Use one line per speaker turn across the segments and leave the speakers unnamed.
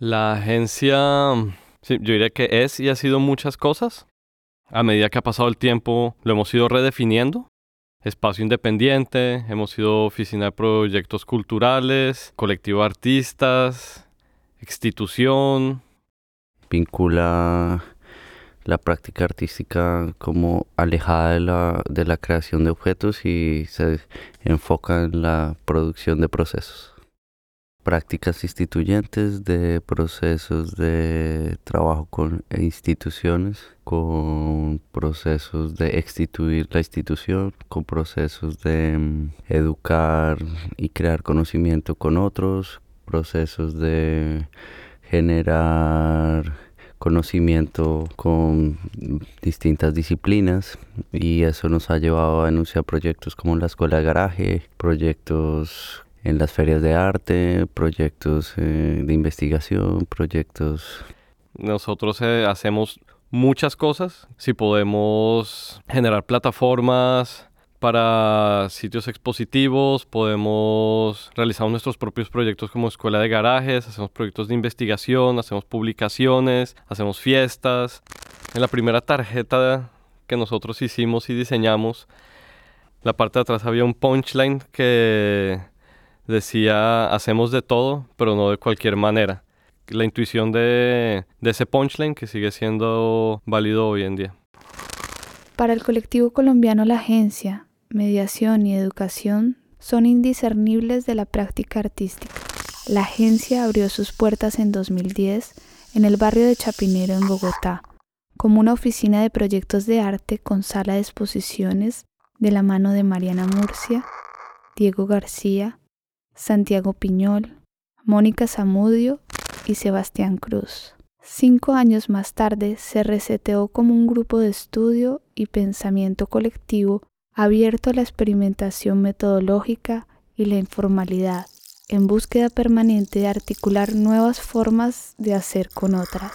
La agencia, sí, yo diría que es y ha sido muchas cosas. A medida que ha pasado el tiempo, lo hemos ido redefiniendo. Espacio independiente, hemos sido oficina de proyectos culturales, colectivo de artistas, institución.
Vincula la práctica artística como alejada de la, de la creación de objetos y se enfoca en la producción de procesos prácticas instituyentes de procesos de trabajo con instituciones, con procesos de instituir la institución, con procesos de mm, educar y crear conocimiento con otros, procesos de generar conocimiento con distintas disciplinas. Y eso nos ha llevado a anunciar proyectos como la escuela de garaje, proyectos en las ferias de arte, proyectos eh, de investigación, proyectos...
Nosotros eh, hacemos muchas cosas. Si podemos generar plataformas para sitios expositivos, podemos realizar nuestros propios proyectos como escuela de garajes, hacemos proyectos de investigación, hacemos publicaciones, hacemos fiestas. En la primera tarjeta que nosotros hicimos y diseñamos, la parte de atrás había un punchline que decía, hacemos de todo, pero no de cualquier manera. La intuición de, ese punchline que sigue siendo válido hoy en día.
Para el colectivo colombiano La Agencia, Mediación y Educación son indiscernibles de la práctica artística. La agencia abrió sus puertas en 2010 en el barrio de Chapinero en Bogotá, como una oficina de proyectos de arte con sala de exposiciones de la mano de Mariana Murcia, Diego García, Santiago Piñol, Mónica Zamudio y Sebastián Cruz. Cinco años más tarde se reseteó como un grupo de estudio y pensamiento colectivo abierto a la experimentación metodológica y la informalidad, en búsqueda permanente de articular nuevas formas de hacer con otras.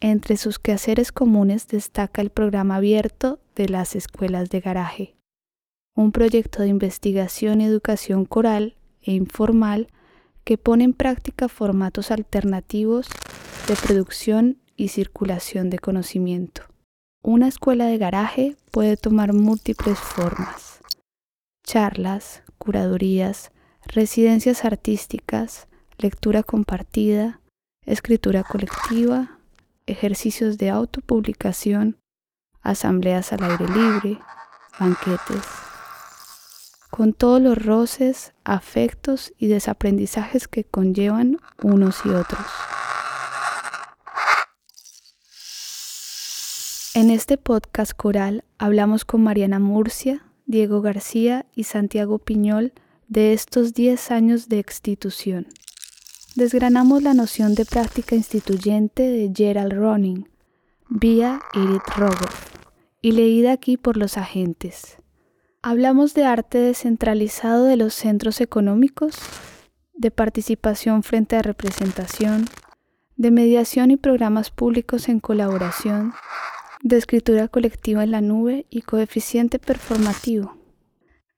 Entre sus quehaceres comunes destaca el programa abierto de las escuelas de garaje, un proyecto de investigación y educación coral e informal que pone en práctica formatos alternativos de producción y circulación de conocimiento. Una escuela de garaje puede tomar múltiples formas. Charlas, curadurías, residencias artísticas, lectura compartida, escritura colectiva, ejercicios de autopublicación, asambleas al aire libre, banquetes, con todos los roces, afectos y desaprendizajes que conllevan unos y otros. En este podcast coral hablamos con Mariana Murcia, Diego García y Santiago Piñol de estos 10 años de institución. Desgranamos la noción de práctica instituyente de Gerald Ronin, vía Edith Rogoff, y leída aquí por los agentes. Hablamos de arte descentralizado de los centros económicos, de participación frente a representación, de mediación y programas públicos en colaboración, de escritura colectiva en la nube y coeficiente performativo,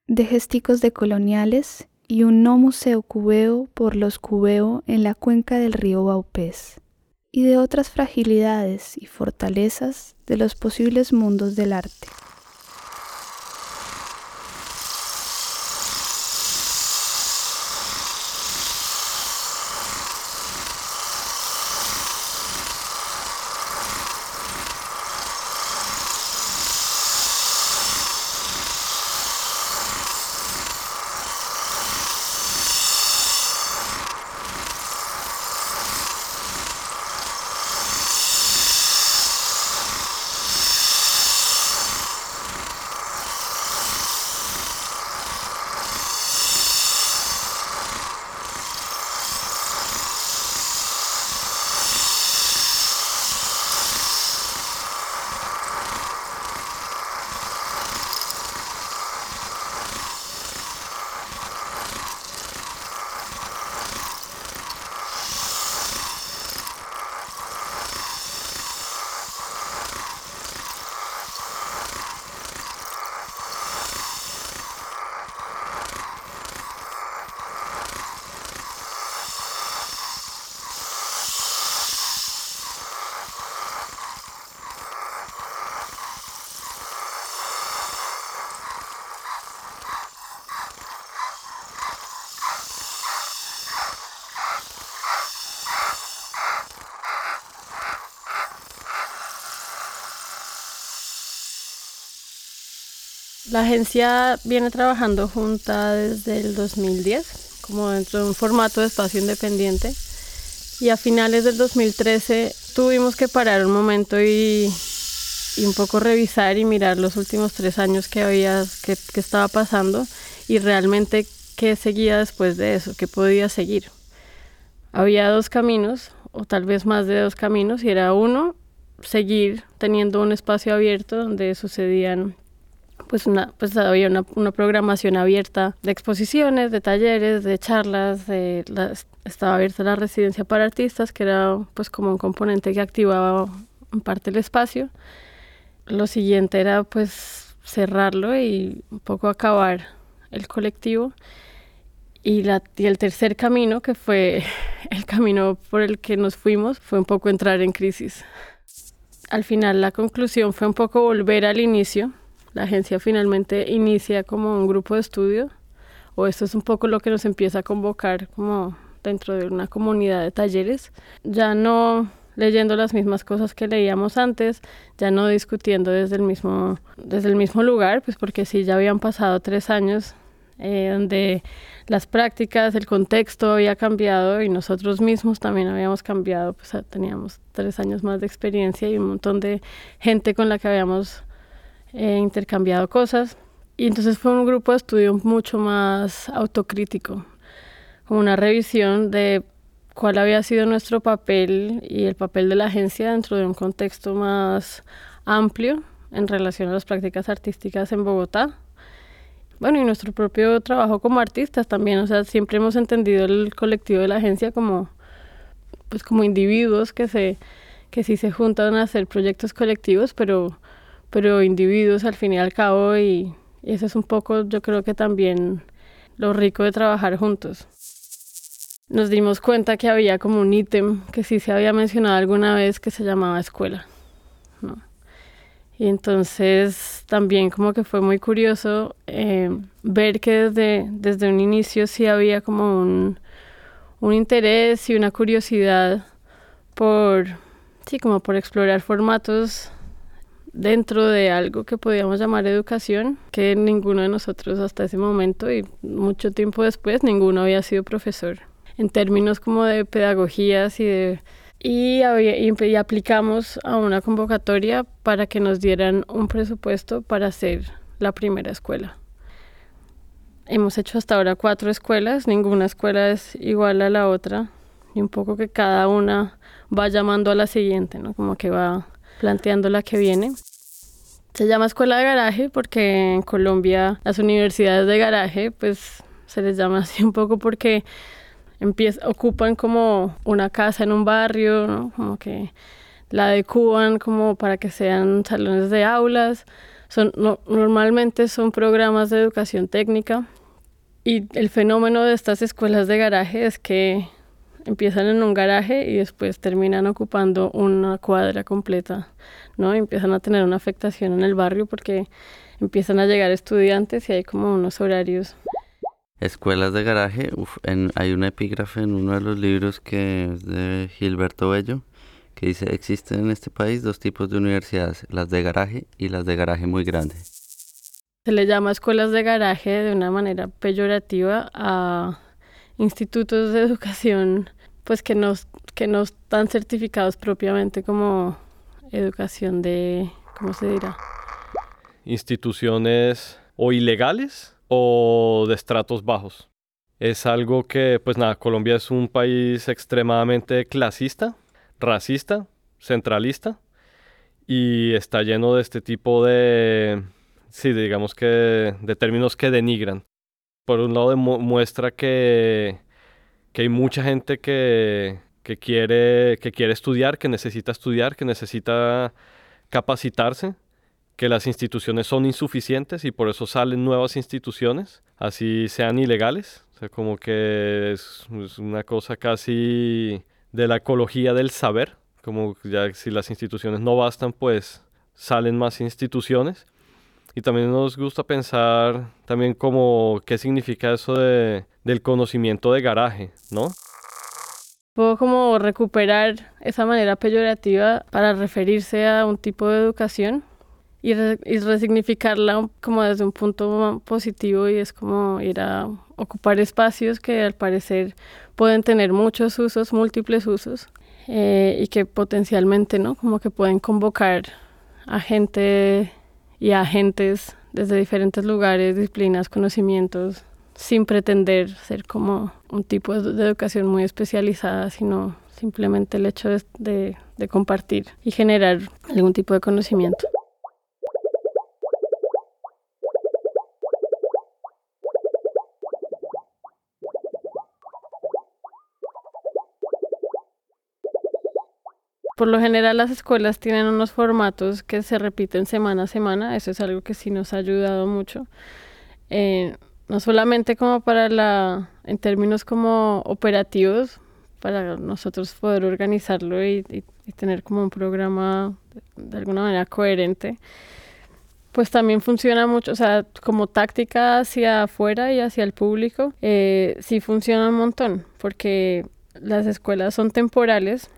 de gesticos decoloniales y un no museo cubeo por los cubeo en la cuenca del río Baupés, y de otras fragilidades y fortalezas de los posibles mundos del arte.
La agencia viene trabajando junta desde el 2010, como dentro de un formato de espacio independiente. Y a finales del 2013 tuvimos que parar un momento y, un poco revisar y mirar los últimos tres años que había, que estaba pasando y realmente qué seguía después de eso, qué podía seguir. Había dos caminos, o tal vez más de dos caminos, y era uno, seguir teniendo un espacio abierto donde sucedían pues, una, pues había una, una, programación abierta de exposiciones, de talleres, de charlas, de estaba abierta la residencia para artistas, que era pues como un componente que activaba en parte el espacio. Lo siguiente era pues cerrarlo y un poco acabar el colectivo. Y, la, y el tercer camino, que fue el camino por el que nos fuimos, fue un poco entrar en crisis. Al final la conclusión fue un poco volver al inicio. La agencia finalmente inicia como un grupo de estudio, o esto es un poco lo que nos empieza a convocar como dentro de una comunidad de talleres. Ya no leyendo las mismas cosas que leíamos antes, ya no discutiendo desde el mismo, desde el mismo lugar, pues porque sí, ya habían pasado tres años eh, donde las prácticas, el contexto había cambiado y nosotros mismos también habíamos cambiado, pues teníamos tres años más de experiencia y un montón de gente con la que habíamos eh, intercambiado cosas. Y entonces fue un grupo de estudio mucho más autocrítico, como una revisión de cuál había sido nuestro papel y el papel de la agencia dentro de un contexto más amplio en relación a las prácticas artísticas en Bogotá bueno, y nuestro propio trabajo como artistas también, o sea, siempre hemos entendido el colectivo de la agencia como, pues como individuos que se, que sí se juntan a hacer proyectos colectivos, pero, pero individuos al fin y al cabo, y, eso es un poco, yo creo que también lo rico de trabajar juntos. Nos dimos cuenta que había como un ítem que sí se había mencionado alguna vez que se llamaba escuela, ¿no? Y entonces también como que fue muy curioso eh, ver que desde, desde un inicio sí había como un, un interés y una curiosidad por, sí, como por explorar formatos dentro de algo que podíamos llamar educación, que ninguno de nosotros hasta ese momento y mucho tiempo después, ninguno había sido profesor. En términos como de pedagogías y de y, y, aplicamos a una convocatoria para que nos dieran un presupuesto para hacer la primera escuela. Hemos hecho hasta ahora cuatro escuelas, ninguna escuela es igual a la otra y un poco que cada una va llamando a la siguiente, ¿no? Como que va planteando la que viene. Se llama escuela de garaje porque en Colombia las universidades de garaje pues se les llama así un poco porque ocupan como una casa en un barrio, como que la adecuan como para que sean salones de aulas. Son, normalmente son programas de educación técnica y el fenómeno de estas escuelas de garaje es que empiezan en un garaje y después terminan ocupando una cuadra completa, ¿no? empiezan a tener una afectación en el barrio porque empiezan a llegar estudiantes y hay como unos horarios
Escuelas de garaje, hay un epígrafe en uno de los libros que es de Gilberto Bello, que dice, existen en este país dos tipos de universidades, las de garaje y las de garaje muy grande.
Se le llama escuelas de garaje de una manera peyorativa a institutos de educación pues que no, que no están certificados propiamente como educación de, ¿cómo se dirá?
Instituciones o ilegales o de estratos bajos. Es algo que, pues nada, Colombia es un país extremadamente clasista, racista, centralista y está lleno de este tipo de, sí, digamos que, de términos que denigran. Por un lado muestra que, que hay mucha gente que, que, quiere, que quiere estudiar, que necesita estudiar, que necesita capacitarse que las instituciones son insuficientes y por eso salen nuevas instituciones, así sean ilegales. O sea, como que es, una cosa casi de la ecología del saber, como ya si las instituciones no bastan, pues salen más instituciones. Y también nos gusta pensar también como qué significa eso de, del conocimiento de garaje, ¿no?
Puedo como recuperar esa manera peyorativa para referirse a un tipo de educación y, resignificarla como desde un punto positivo y es como ir a ocupar espacios que al parecer pueden tener muchos usos, múltiples usos eh, y que potencialmente, ¿no? Como que pueden convocar a gente y a agentes desde diferentes lugares, disciplinas, conocimientos, sin pretender ser como un tipo de educación muy especializada, sino simplemente el hecho de compartir y generar algún tipo de conocimiento. Por lo general las escuelas tienen unos formatos que se repiten semana a semana, eso es algo que sí nos ha ayudado mucho. Eh, no solamente como para la, en términos como operativos, para nosotros poder organizarlo y, tener como un programa de, alguna manera coherente, pues también funciona mucho, o sea, como táctica hacia afuera y hacia el público, eh, sí funciona un montón, porque las escuelas son temporales,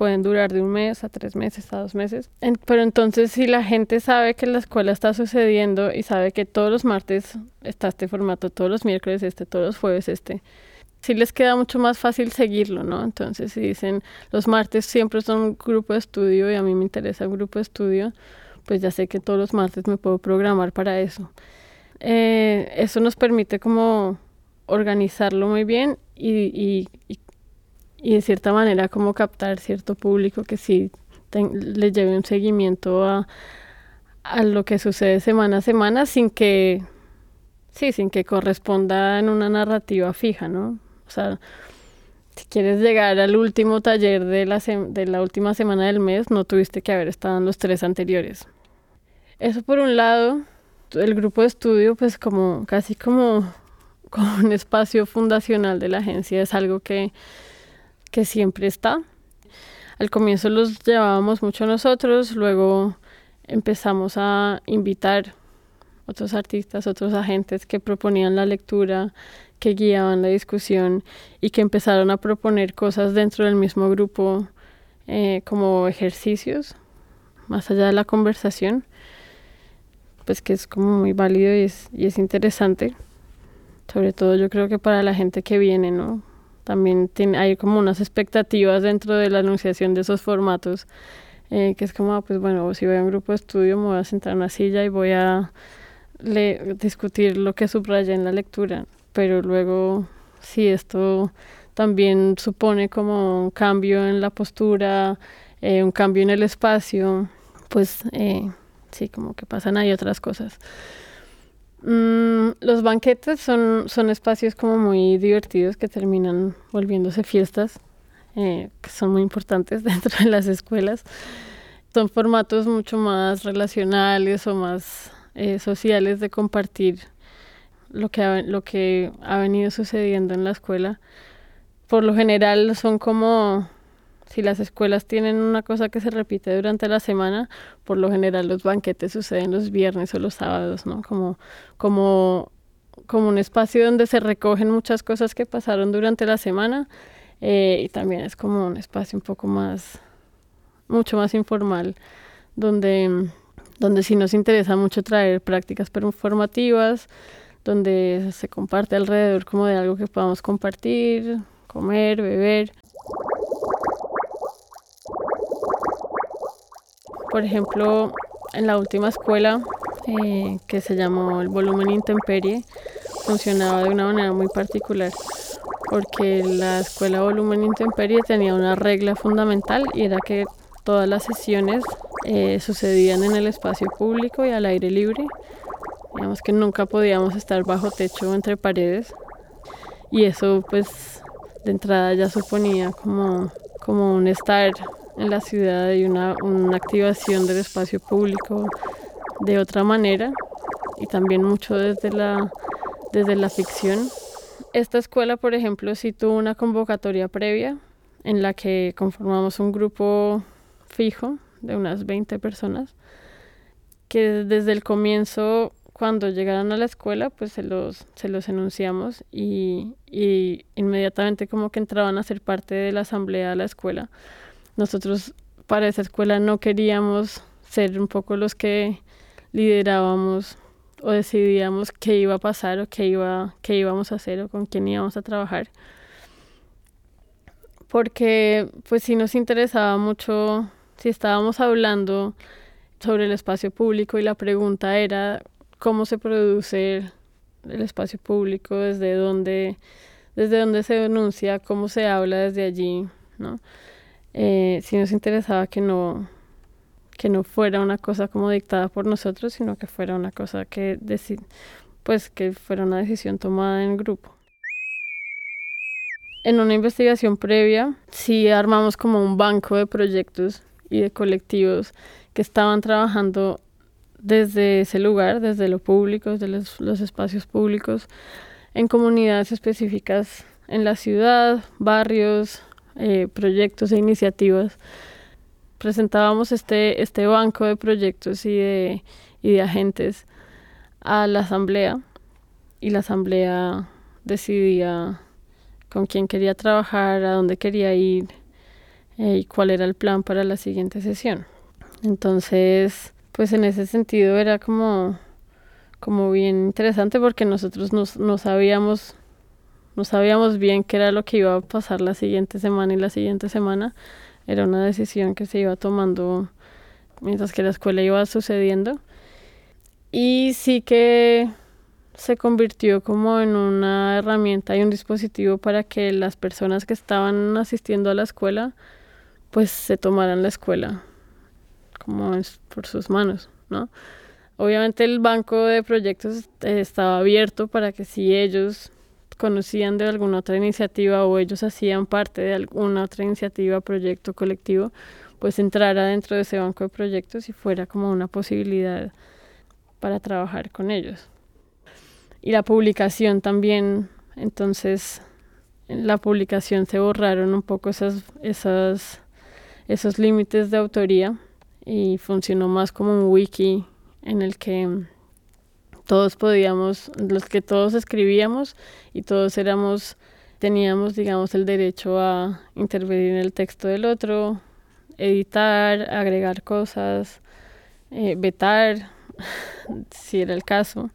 pueden durar de un mes a tres meses, a dos meses. pero entonces si la gente sabe que la escuela está sucediendo y sabe que todos los martes está este formato, todos los miércoles este, todos los jueves este, sí les queda mucho más fácil seguirlo, ¿no? Entonces si dicen los martes siempre son un grupo de estudio y a mí me interesa un grupo de estudio, pues ya sé que todos los martes me puedo programar para eso. Eh, eso nos permite como organizarlo muy bien y, y y de cierta manera como captar cierto público que sí le lleve un seguimiento a, a lo que sucede semana a semana sin que sí, sin que corresponda en una narrativa fija, ¿no? O sea, si quieres llegar al último taller de la, de la última semana del mes, no tuviste que haber estado en los tres anteriores. Eso por un lado, el grupo de estudio, pues como casi como, como un espacio fundacional de la agencia, es algo que que siempre está. Al comienzo los llevábamos mucho nosotros, luego empezamos a invitar otros artistas, otros agentes que proponían la lectura, que guiaban la discusión y que empezaron a proponer cosas dentro del mismo grupo eh, como ejercicios, más allá de la conversación, pues que es como muy válido y es, y es interesante, sobre todo yo creo que para la gente que viene, ¿no? También tiene, hay como unas expectativas dentro de la anunciación de esos formatos, eh, que es como, ah, pues bueno, si voy a un grupo de estudio me voy a sentar en una silla y voy a discutir lo que subraya en la lectura, pero luego si esto también supone como un cambio en la postura, eh, un cambio en el espacio, pues eh, sí, como que pasan ahí otras cosas. Mm, los banquetes son, son espacios como muy divertidos que terminan volviéndose fiestas, eh, que son muy importantes dentro de las escuelas. Son formatos mucho más relacionales o más eh, sociales de compartir lo que, ha, lo que ha venido sucediendo en la escuela. Por lo general son como si las escuelas tienen una cosa que se repite durante la semana, por lo general los banquetes suceden los viernes o los sábados, ¿no? Como, como, como un espacio donde se recogen muchas cosas que pasaron durante la semana eh, y también es como un espacio un poco más, mucho más informal, donde, donde sí nos interesa mucho traer prácticas performativas, donde se comparte alrededor como de algo que podamos compartir, comer, beber. Por ejemplo, en la última escuela eh, que se llamó el volumen intemperie, funcionaba de una manera muy particular porque la escuela volumen intemperie tenía una regla fundamental y era que todas las sesiones eh, sucedían en el espacio público y al aire libre. Digamos que nunca podíamos estar bajo techo o entre paredes y eso pues de entrada ya suponía como, como un estar en la ciudad y una, una activación del espacio público de otra manera y también mucho desde la, desde la ficción. Esta escuela, por ejemplo, sí tuvo una convocatoria previa en la que conformamos un grupo fijo de unas 20 personas que desde el comienzo cuando llegaron a la escuela pues se los, se los enunciamos y, y inmediatamente como que entraban a ser parte de la asamblea de la escuela nosotros para esa escuela no queríamos ser un poco los que liderábamos o decidíamos qué iba a pasar o qué, iba, qué íbamos a hacer o con quién íbamos a trabajar. Porque pues sí nos interesaba mucho, si estábamos hablando sobre el espacio público y la pregunta era cómo se produce el espacio público, desde dónde, desde dónde se denuncia, cómo se habla desde allí, ¿no? Eh, nos interesaba que no, que no fuera una cosa como dictada por nosotros, sino que fuera una cosa que pues que fuera una decisión tomada en grupo. En una investigación previa, sí armamos como un banco de proyectos y de colectivos que estaban trabajando desde ese lugar, desde lo público, desde los, los espacios públicos, en comunidades específicas en la ciudad, barrios, eh, proyectos e iniciativas presentábamos este, este banco de proyectos y de, y de agentes a la asamblea y la asamblea decidía con quién quería trabajar, a dónde quería ir eh, y cuál era el plan para la siguiente sesión. Entonces, pues en ese sentido era como, como bien interesante porque nosotros no sabíamos no sabíamos bien qué era lo que iba a pasar la siguiente semana y la siguiente semana, era una decisión que se iba tomando mientras que la escuela iba sucediendo. Y sí que se convirtió como en una herramienta y un dispositivo para que las personas que estaban asistiendo a la escuela pues se tomaran la escuela como por sus manos, ¿no? Obviamente el banco de proyectos estaba abierto para que si ellos conocían de alguna otra iniciativa o ellos hacían parte de alguna otra iniciativa, proyecto colectivo, pues entrara dentro de ese banco de proyectos y fuera como una posibilidad para trabajar con ellos. Y la publicación también, entonces en la publicación se borraron un poco esas, esas, esos límites de autoría y funcionó más como un wiki en el que todos podíamos, los que todos escribíamos y todos éramos, teníamos, digamos, el derecho a intervenir en el texto del otro, editar, agregar cosas, eh, vetar, si era el caso.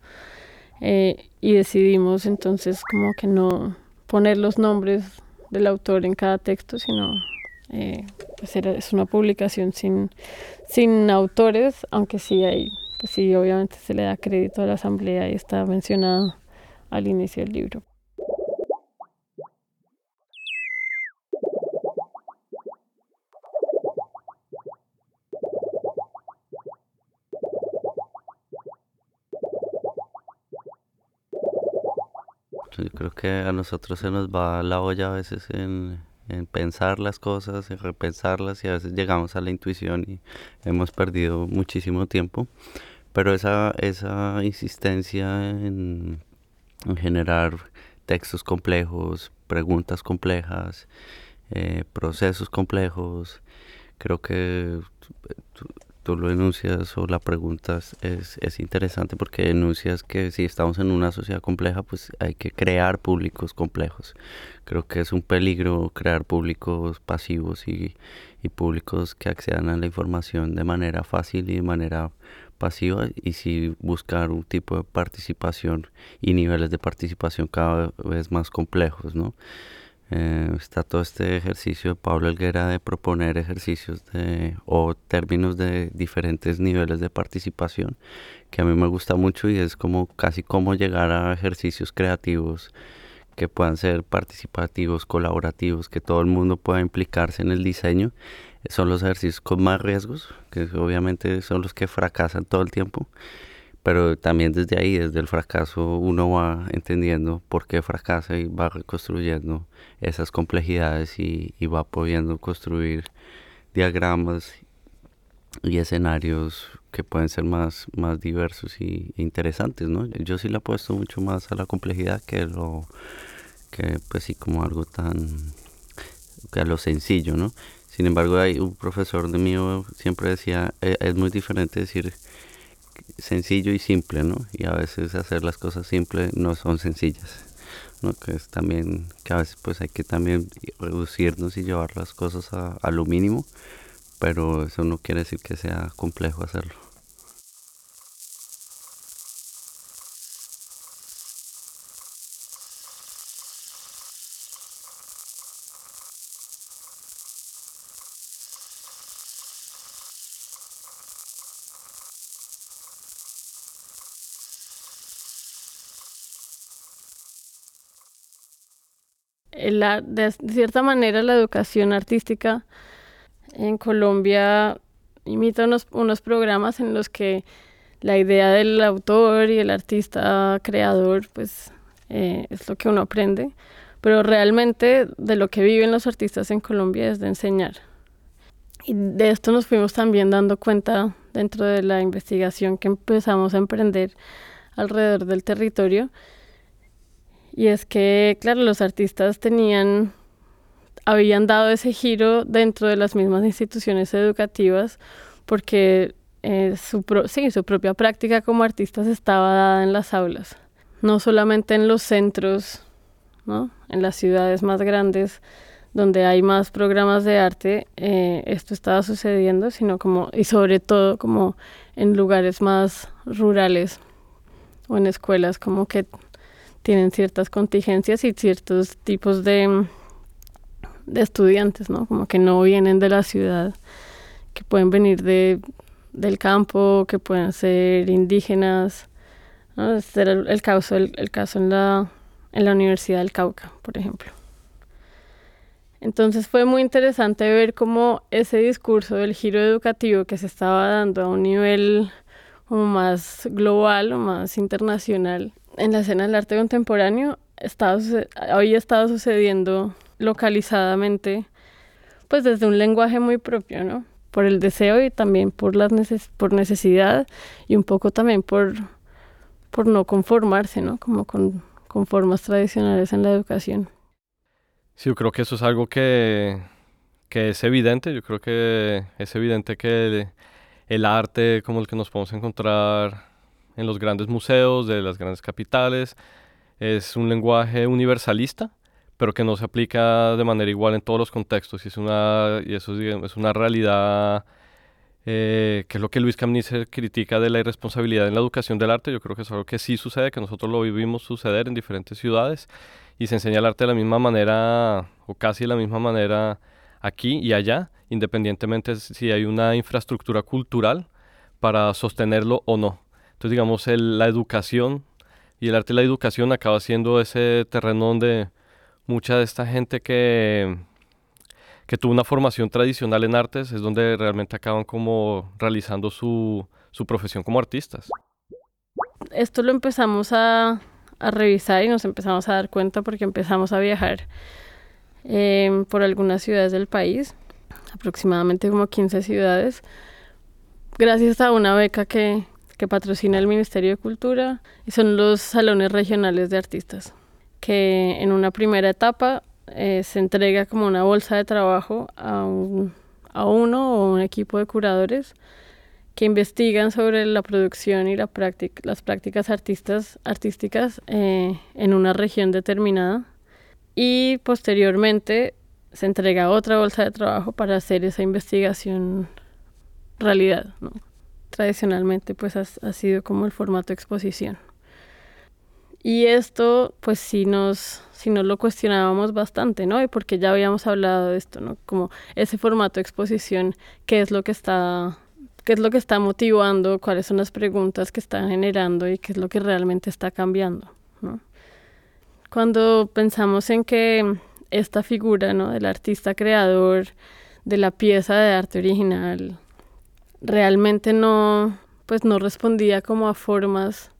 Eh, y decidimos entonces como que no poner los nombres del autor en cada texto, sino eh, pues era, es una publicación sin, sin autores, aunque sí hay pues sí, obviamente se le da crédito a la asamblea y está mencionado al inicio del libro.
Yo creo que a nosotros se nos va la olla a veces en, en pensar las cosas, en repensarlas y a veces llegamos a la intuición y hemos perdido muchísimo tiempo. Pero esa, esa insistencia en, generar textos complejos, preguntas complejas, eh, procesos complejos, creo que tú lo enuncias o la preguntas es, es interesante porque enuncias que si estamos en una sociedad compleja, pues hay que crear públicos complejos. Creo que es un peligro crear públicos pasivos y, y públicos que accedan a la información de manera fácil y de manera pasiva y si buscar un tipo de participación y niveles de participación cada vez más complejos, ¿no? Eh, está todo este ejercicio de Pablo Elguera de proponer ejercicios de, o términos de diferentes niveles de participación que a mí me gusta mucho y es como casi como llegar a ejercicios creativos que puedan ser participativos, colaborativos, que todo el mundo pueda implicarse en el diseño. Son los ejercicios con más riesgos, que obviamente son los que fracasan todo el tiempo pero también desde ahí, desde el fracaso, uno va entendiendo por qué fracasa y va reconstruyendo esas complejidades y, va pudiendo construir diagramas y escenarios que pueden ser más, más diversos y interesantes, ¿no? Yo sí le apuesto mucho más a la complejidad que lo que pues sí como algo tan a lo sencillo, ¿no? Sin embargo, hay un profesor de mío siempre decía, e, es muy diferente decir sencillo y simple, ¿no? Y a veces hacer las cosas simples no son sencillas, ¿no? Que es también, que a veces pues hay que también reducirnos y llevar las cosas a, lo mínimo pero eso no quiere decir que sea complejo hacerlo.
De cierta manera la educación artística en Colombia imita unos, unos programas en los que la idea del autor y el artista creador pues eh, es lo que uno aprende, pero realmente de lo que viven los artistas en Colombia es de enseñar. Y de esto nos fuimos también dando cuenta dentro de la investigación que empezamos a emprender alrededor del territorio y es que, claro, los artistas tenían, habían dado ese giro dentro de las mismas instituciones educativas porque eh, su, sí, su propia práctica como artistas estaba dada en las aulas, no solamente en los centros, ¿no? en las ciudades más grandes donde hay más programas de arte, eh, esto estaba sucediendo, sino como, y sobre todo como en lugares más rurales o en escuelas, como que tienen ciertas contingencias y ciertos tipos de, de estudiantes, ¿no? Como que no vienen de la ciudad, que pueden venir de, del campo, que pueden ser indígenas. Este era el, caso, el, el, caso en la, en la Universidad del Cauca, por ejemplo. Entonces fue muy interesante ver cómo ese discurso del giro educativo que se estaba dando a un nivel como más global o más internacional en la escena del arte contemporáneo estaba, había estado sucediendo localizadamente, pues desde un lenguaje muy propio, ¿no? Por el deseo y también por, las por necesidad y un poco también por, por no conformarse, ¿no? Como con, con formas tradicionales en la educación.
Sí, yo creo que eso es algo que, que es evidente. Yo creo que es evidente que el, el arte como el que nos podemos encontrar en los grandes museos de las grandes capitales. Es un lenguaje universalista, pero que no se aplica de manera igual en todos los contextos. Y, es una, y eso es, es una realidad eh, que es lo que Luis Camnicer critica de la irresponsabilidad en la educación del arte. Yo creo que es algo que sí sucede, que nosotros lo vivimos suceder en diferentes ciudades y se enseña el arte de la misma manera o casi de la misma manera aquí y allá, independientemente si hay una infraestructura cultural para sostenerlo o no. Entonces, digamos, la educación y el arte y la educación acaba siendo ese terreno donde mucha de esta gente que, que tuvo una formación tradicional en artes es donde realmente acaban como realizando su, su profesión como artistas.
Esto lo empezamos a, revisar y nos empezamos a dar cuenta porque empezamos a viajar eh, por algunas ciudades del país, aproximadamente como 15 ciudades, gracias a una beca que, que patrocina el Ministerio de Cultura y son los salones regionales de artistas, que en una primera etapa eh, se entrega como una bolsa de trabajo a, a uno o un equipo de curadores que investigan sobre la producción y la práctica, las prácticas artistas, artísticas eh, en una región determinada y posteriormente se entrega otra bolsa de trabajo para hacer esa investigación realidad. Tradicionalmente pues ha, sido como el formato exposición. Y esto pues sí nos, sí nos lo cuestionábamos bastante, ¿no? Y porque ya habíamos hablado de esto, ¿no? Como ese formato exposición, qué es lo que está qué es lo que está motivando, cuáles son las preguntas que están generando y qué es lo que realmente está cambiando, ¿no? Cuando pensamos en que esta figura, ¿no? Del artista creador, de la pieza de arte original, realmente no, pues no respondía como a formas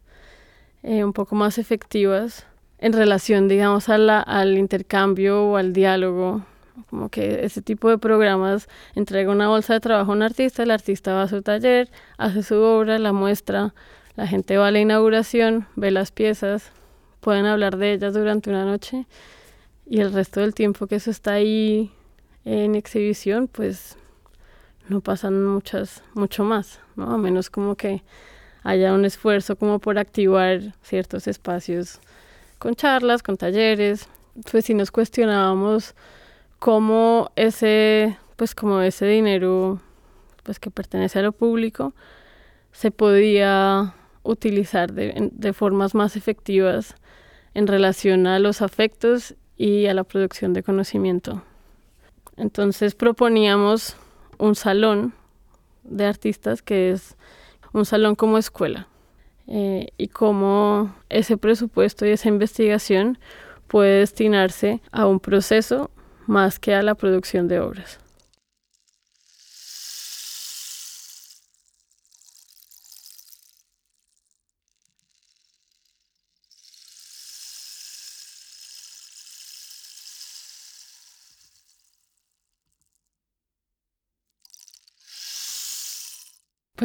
eh, un poco más efectivas en relación, digamos, a la, al intercambio o al diálogo. Como que ese tipo de programas entrega una bolsa de trabajo a un artista, el artista va a su taller, hace su obra, la muestra, la gente va a la inauguración, ve las piezas, pueden hablar de ellas durante una noche y el resto del tiempo que eso está ahí en exhibición, pues no pasan muchas, mucho más, ¿no? A menos como que haya un esfuerzo como por activar ciertos espacios con charlas, con talleres. Pues si nos cuestionábamos cómo ese, pues como ese dinero pues que pertenece a lo público, se podía utilizar de, de formas más efectivas en relación a los afectos y a la producción de conocimiento. Entonces proponíamos un salón de artistas que es un salón como escuela eh, y cómo ese presupuesto y esa investigación puede destinarse a un proceso más que a la producción de obras.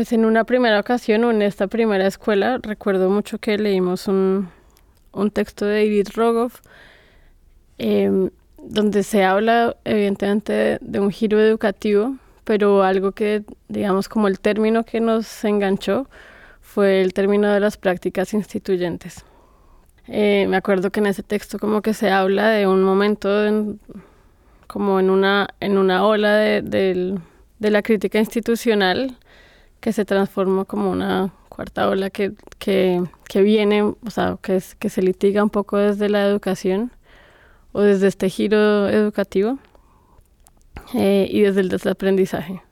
Pues en una primera ocasión o en esta primera escuela recuerdo mucho que leímos un, un texto de David Rogoff em, donde se habla evidentemente de, un giro educativo, pero algo que digamos como el término que nos enganchó fue el término de las prácticas instituyentes. Eh, me acuerdo que en ese texto como que se habla de un momento como en una, en una ola de, de la crítica institucional que se transforma como una cuarta ola que, que, que viene, o sea, que, que se litiga un poco desde la educación o desde este giro educativo eh, y desde el desaprendizaje.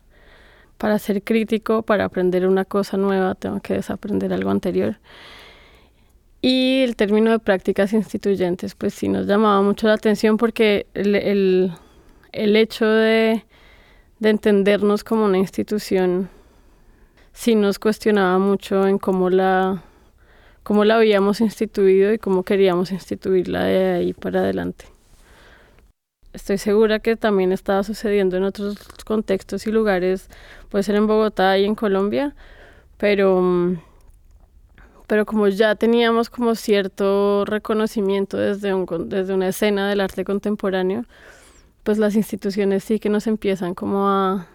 Para ser crítico, para aprender una cosa nueva, tengo que desaprender algo anterior. Y el término de prácticas instituyentes, pues sí nos llamaba mucho la atención porque el, el, el hecho de, de entendernos como una institución sí nos cuestionaba mucho en cómo la, cómo la habíamos instituido y cómo queríamos instituirla de ahí para adelante. Estoy segura que también estaba sucediendo en otros contextos y lugares, puede ser en Bogotá y en Colombia, pero, pero como ya teníamos como cierto reconocimiento desde, un, desde una escena del arte contemporáneo, pues las instituciones sí que nos empiezan como a,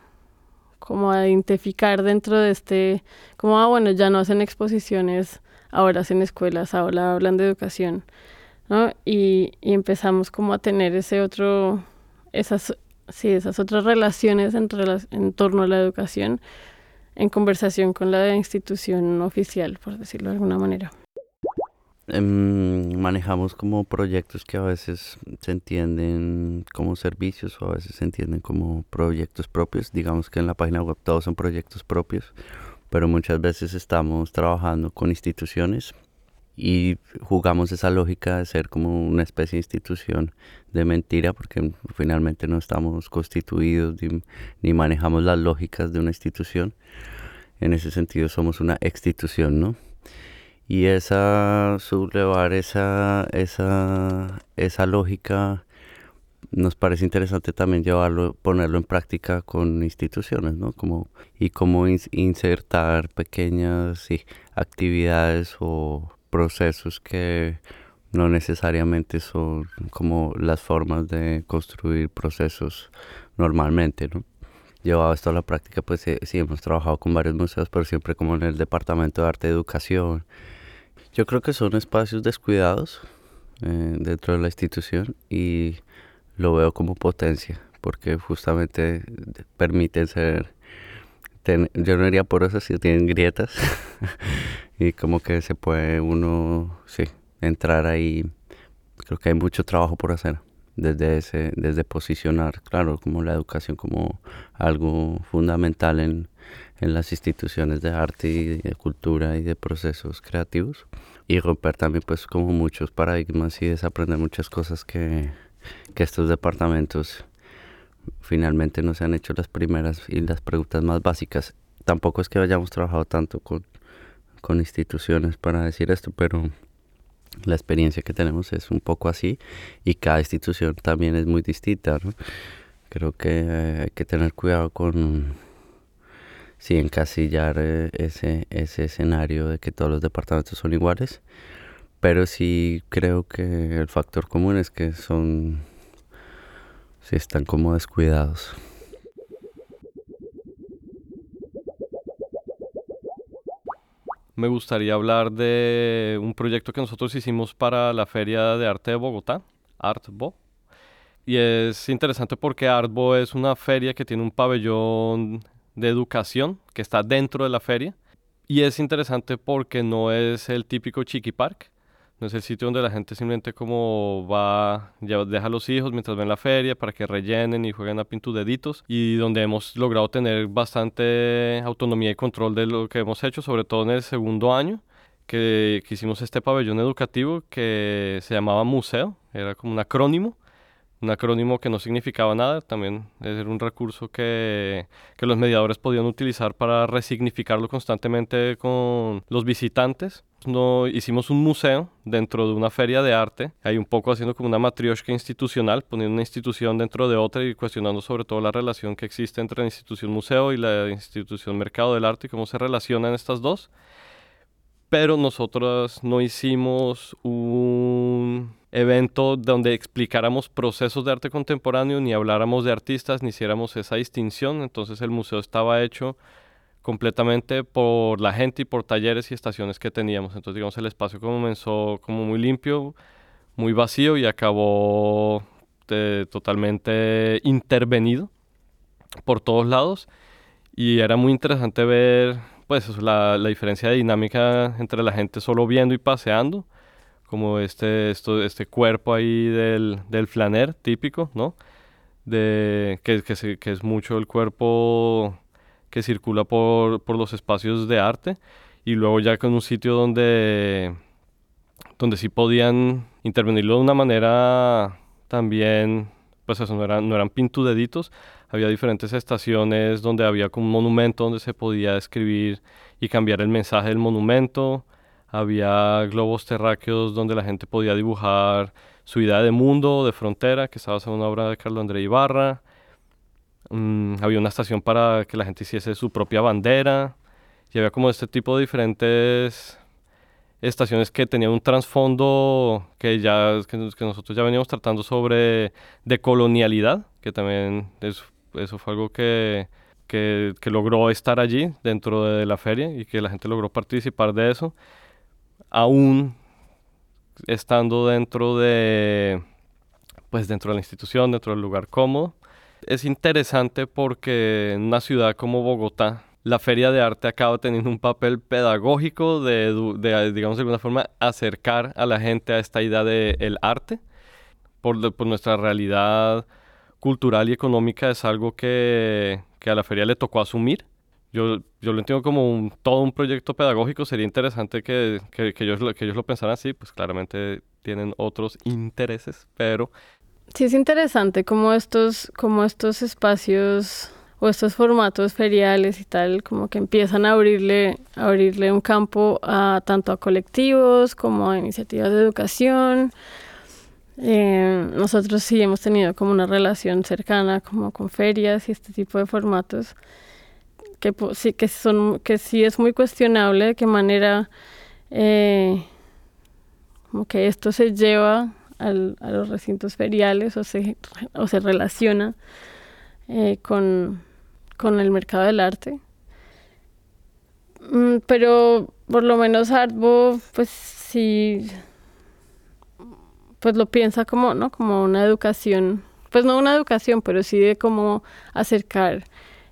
como a identificar dentro de este, como, ah, bueno, ya no hacen exposiciones, ahora hacen escuelas, ahora hablan de educación, ¿no? Y, y empezamos como a tener ese otro, esas, sí, esas otras relaciones en, en torno a la educación en conversación con la institución oficial, por decirlo de alguna manera.
Em, manejamos como proyectos que a veces se entienden como servicios o a veces se entienden como proyectos propios. Digamos que en la página web todos son proyectos propios, pero muchas veces estamos trabajando con instituciones y jugamos esa lógica de ser como una especie de institución de mentira porque finalmente no estamos constituidos ni, ni manejamos las lógicas de una institución. En ese sentido somos una institución, ¿no? Y esa sublevar esa, esa, esa lógica nos parece interesante también llevarlo, ponerlo en práctica con instituciones, ¿no? Como, y cómo insertar pequeñas actividades o procesos que no necesariamente son como las formas de construir procesos normalmente, ¿no? Llevado esto a la práctica, pues eh, sí, hemos trabajado con varios museos, pero siempre como en el Departamento de Arte y Educación, yo creo que son espacios descuidados eh, dentro de la institución y lo veo como potencia porque justamente permiten ser, yo no diría por eso si tienen grietas y como que se puede uno, sí, entrar ahí. Creo que hay mucho trabajo por hacer desde ese, desde posicionar, claro, como la educación como algo fundamental en, en las instituciones de arte y de cultura y de procesos creativos y romper también pues como muchos paradigmas y desaprender muchas cosas que, que estos departamentos finalmente no se han hecho las primeras y las preguntas más básicas. Tampoco es que hayamos trabajado tanto con, con instituciones para decir esto, pero la experiencia que tenemos es un poco así y cada institución también es muy distinta. Creo que hay que tener cuidado con sí encasillar eh, ese, ese escenario de que todos los departamentos son iguales, pero sí creo que el factor común es que son, sí están como descuidados.
Me gustaría hablar de un proyecto que nosotros hicimos para la Feria de Arte de Bogotá, Artbo. Y es interesante porque Artbo es una feria que tiene un pabellón de educación que está dentro de la feria. Y es interesante porque no es el típico chiqui park, no es el sitio donde la gente simplemente como va, ya deja a los hijos mientras ven la feria para que rellenen y jueguen a pintu deditos y donde hemos logrado tener bastante autonomía y control de lo que hemos hecho, sobre todo en el segundo año que, que hicimos este pabellón educativo que se llamaba museo, era como un acrónimo un acrónimo que no significaba nada, también era un recurso que, que, los mediadores podían utilizar para resignificarlo constantemente con los visitantes. No, hicimos un museo dentro de una feria de arte, hay un poco haciendo como una matrioshka institucional, poniendo una institución dentro de otra y cuestionando sobre todo la relación que existe entre la institución museo y la institución mercado del arte y cómo se relacionan estas dos. Pero nosotros no hicimos un evento donde explicáramos procesos de arte contemporáneo, ni habláramos de artistas, ni hiciéramos esa distinción. Entonces el museo estaba hecho completamente por la gente y por talleres y estaciones que teníamos. Entonces, digamos, el espacio comenzó como muy limpio, muy vacío y acabó eh, totalmente intervenido por todos lados. Y era muy interesante ver, pues, la, la diferencia de dinámica entre la gente solo viendo y paseando como este, esto, este cuerpo ahí del, del flaner típico, ¿no? De, que, que, que, es mucho el cuerpo que circula por, por, los espacios de arte y luego ya con un sitio donde, donde sí podían intervenirlo de una manera también, pues eso, no eran, no eran pintudeditos, había diferentes estaciones donde había un monumento donde se podía escribir y cambiar el mensaje del monumento, había globos terráqueos donde la gente podía dibujar su idea de mundo, de frontera, que estaba en una obra de Carlos André Ibarra. Mm, había una estación para que la gente hiciese su propia bandera. Y había como este tipo de diferentes estaciones que tenían un trasfondo que ya que, nosotros ya veníamos tratando sobre decolonialidad, que también eso fue algo que, que, logró estar allí dentro de la feria y que la gente logró participar de eso aún estando dentro de, pues dentro de la institución, dentro del lugar cómodo. Es interesante porque en una ciudad como Bogotá, la feria de arte acaba teniendo un papel pedagógico de, digamos de alguna forma, acercar a la gente a esta idea del el arte. Por, nuestra realidad cultural y económica es algo que, que a la feria le tocó asumir yo, yo lo entiendo como un, todo un proyecto pedagógico. Sería interesante que, que, que, ellos, que ellos lo pensaran así, pues claramente tienen otros intereses, pero...
Sí, es interesante como estos, como estos espacios o estos formatos feriales y tal, como que empiezan a abrirle, a abrirle un campo a tanto a colectivos como a iniciativas de educación. Eh, nosotros sí hemos tenido como una relación cercana como con ferias y este tipo de formatos que sí, que son, que sí es muy cuestionable de qué manera eh, como que esto se lleva a los recintos feriales o se, o se relaciona eh, con, con, el mercado del arte. Mm, pero por lo menos Artbo, pues sí, pues lo piensa como, ¿no? Como una educación, pues no una educación, pero sí de cómo acercar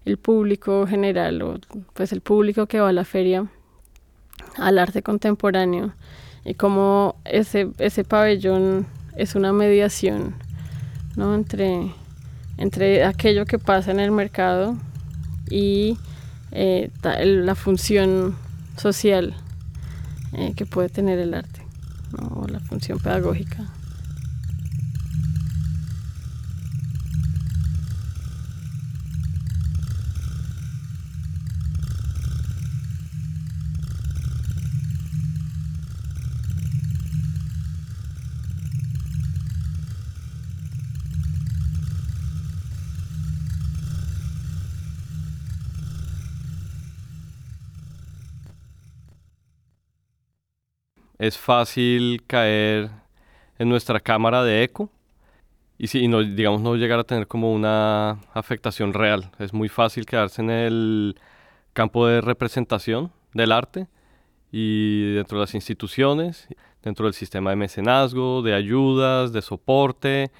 el público general o pues el público que va a la feria al arte contemporáneo y como ese, ese pabellón es una mediación ¿no? entre, entre aquello que pasa en el mercado y eh, la función social eh, que puede tener el arte o la función pedagógica.
Es fácil caer en nuestra cámara de eco y, si, no, digamos no llegar a tener como una afectación real. Es muy fácil quedarse en el campo de representación del arte y dentro de las instituciones, dentro del sistema de mecenazgo, de ayudas, de soporte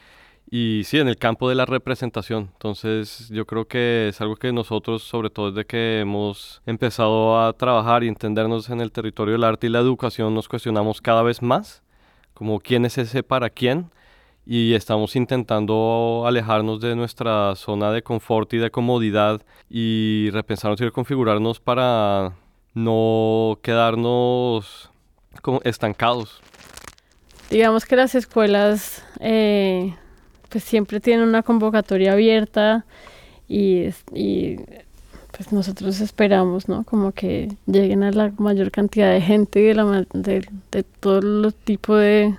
y sí, en el campo de la representación. Entonces yo creo que es algo que nosotros, sobre todo desde que hemos empezado a trabajar y entendernos en el territorio del arte y la educación, nos cuestionamos cada vez más, como quién es ese para quién, y estamos intentando alejarnos de nuestra zona de confort y de comodidad y repensarnos y reconfigurarnos para no quedarnos como estancados.
Digamos que las escuelas eh, pues siempre tienen una convocatoria abierta y, y pues nosotros esperamos, ¿no? Como que lleguen a la mayor cantidad de gente de, la, de, de todos los tipos de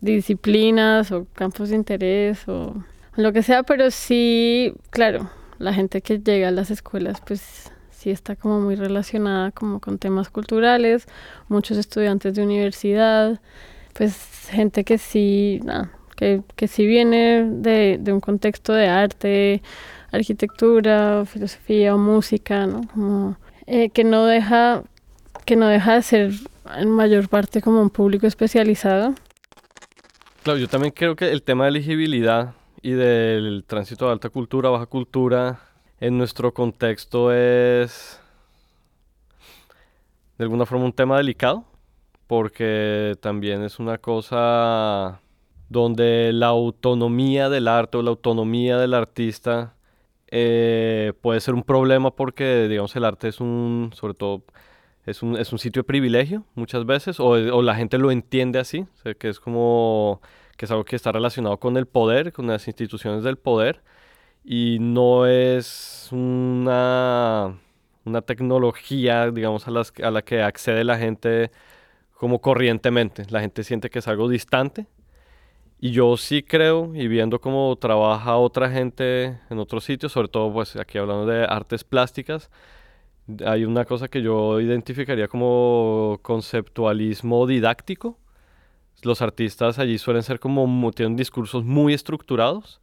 disciplinas o campos de interés o lo que sea, pero sí, claro, la gente que llega a las escuelas pues sí está como muy relacionada como con temas culturales, muchos estudiantes de universidad, pues gente que sí, nada, que, que sí viene de, un contexto de arte, arquitectura, filosofía o música, ¿no? Eh, que no deja que no deja de ser en mayor parte como un público especializado.
Claro, yo también creo que el tema de elegibilidad y del tránsito de alta cultura, baja cultura, en nuestro contexto es de alguna forma un tema delicado, porque también es una cosa donde la autonomía del arte o la autonomía del artista eh, puede ser un problema porque, digamos, el arte es un, sobre todo, es un, es un sitio de privilegio muchas veces, o, o la gente lo entiende así, o sea, que es como, que es algo que está relacionado con el poder, con las instituciones del poder, y no es una, una tecnología, digamos, a, las, a la que accede la gente como corrientemente. La gente siente que es algo distante y yo sí creo, y viendo cómo trabaja otra gente en otros sitios, sobre todo pues aquí hablando de artes plásticas, hay una cosa que yo identificaría como conceptualismo didáctico. Los artistas allí suelen ser como, tienen discursos muy estructurados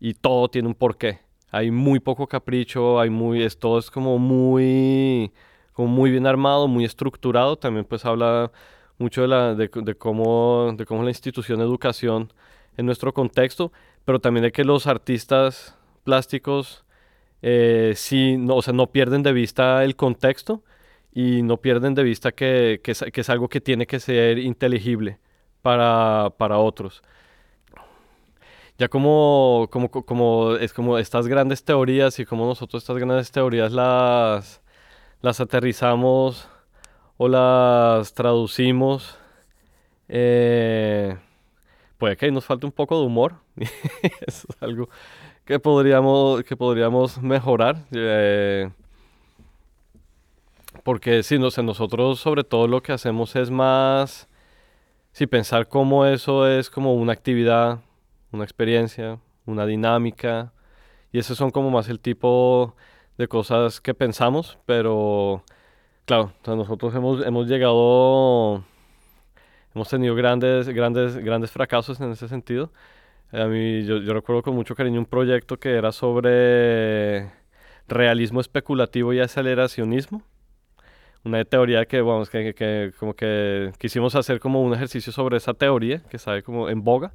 y todo tiene un porqué. Hay muy poco capricho, hay muy, es, todo es como muy, como muy bien armado, muy estructurado. También pues habla mucho de, la, de, de, cómo, de cómo la institución de educación en nuestro contexto, pero también de que los artistas plásticos eh, sí, no, o sea, no pierden de vista el contexto y no pierden de vista que, que, es, que algo que tiene que ser inteligible para, para otros. Ya como, como, como, es como estas grandes teorías y como nosotros estas grandes teorías las, las aterrizamos o las traducimos, eh, puede que nos falte un poco de humor. Es algo que podríamos, que podríamos mejorar. Eh, porque si no sé, nosotros sobre todo lo que hacemos es más, si pensar cómo eso es como una actividad, una experiencia, una dinámica, y esos son como más el tipo de cosas que pensamos, pero Claro, o sea, nosotros hemos, hemos llegado, hemos tenido grandes, grandes, grandes fracasos en ese sentido. A mí, yo, yo recuerdo con mucho cariño un proyecto que era sobre realismo especulativo y aceleracionismo. Una teoría que, vamos, que, que, como que quisimos hacer como un ejercicio sobre esa teoría, que sabe como en boga.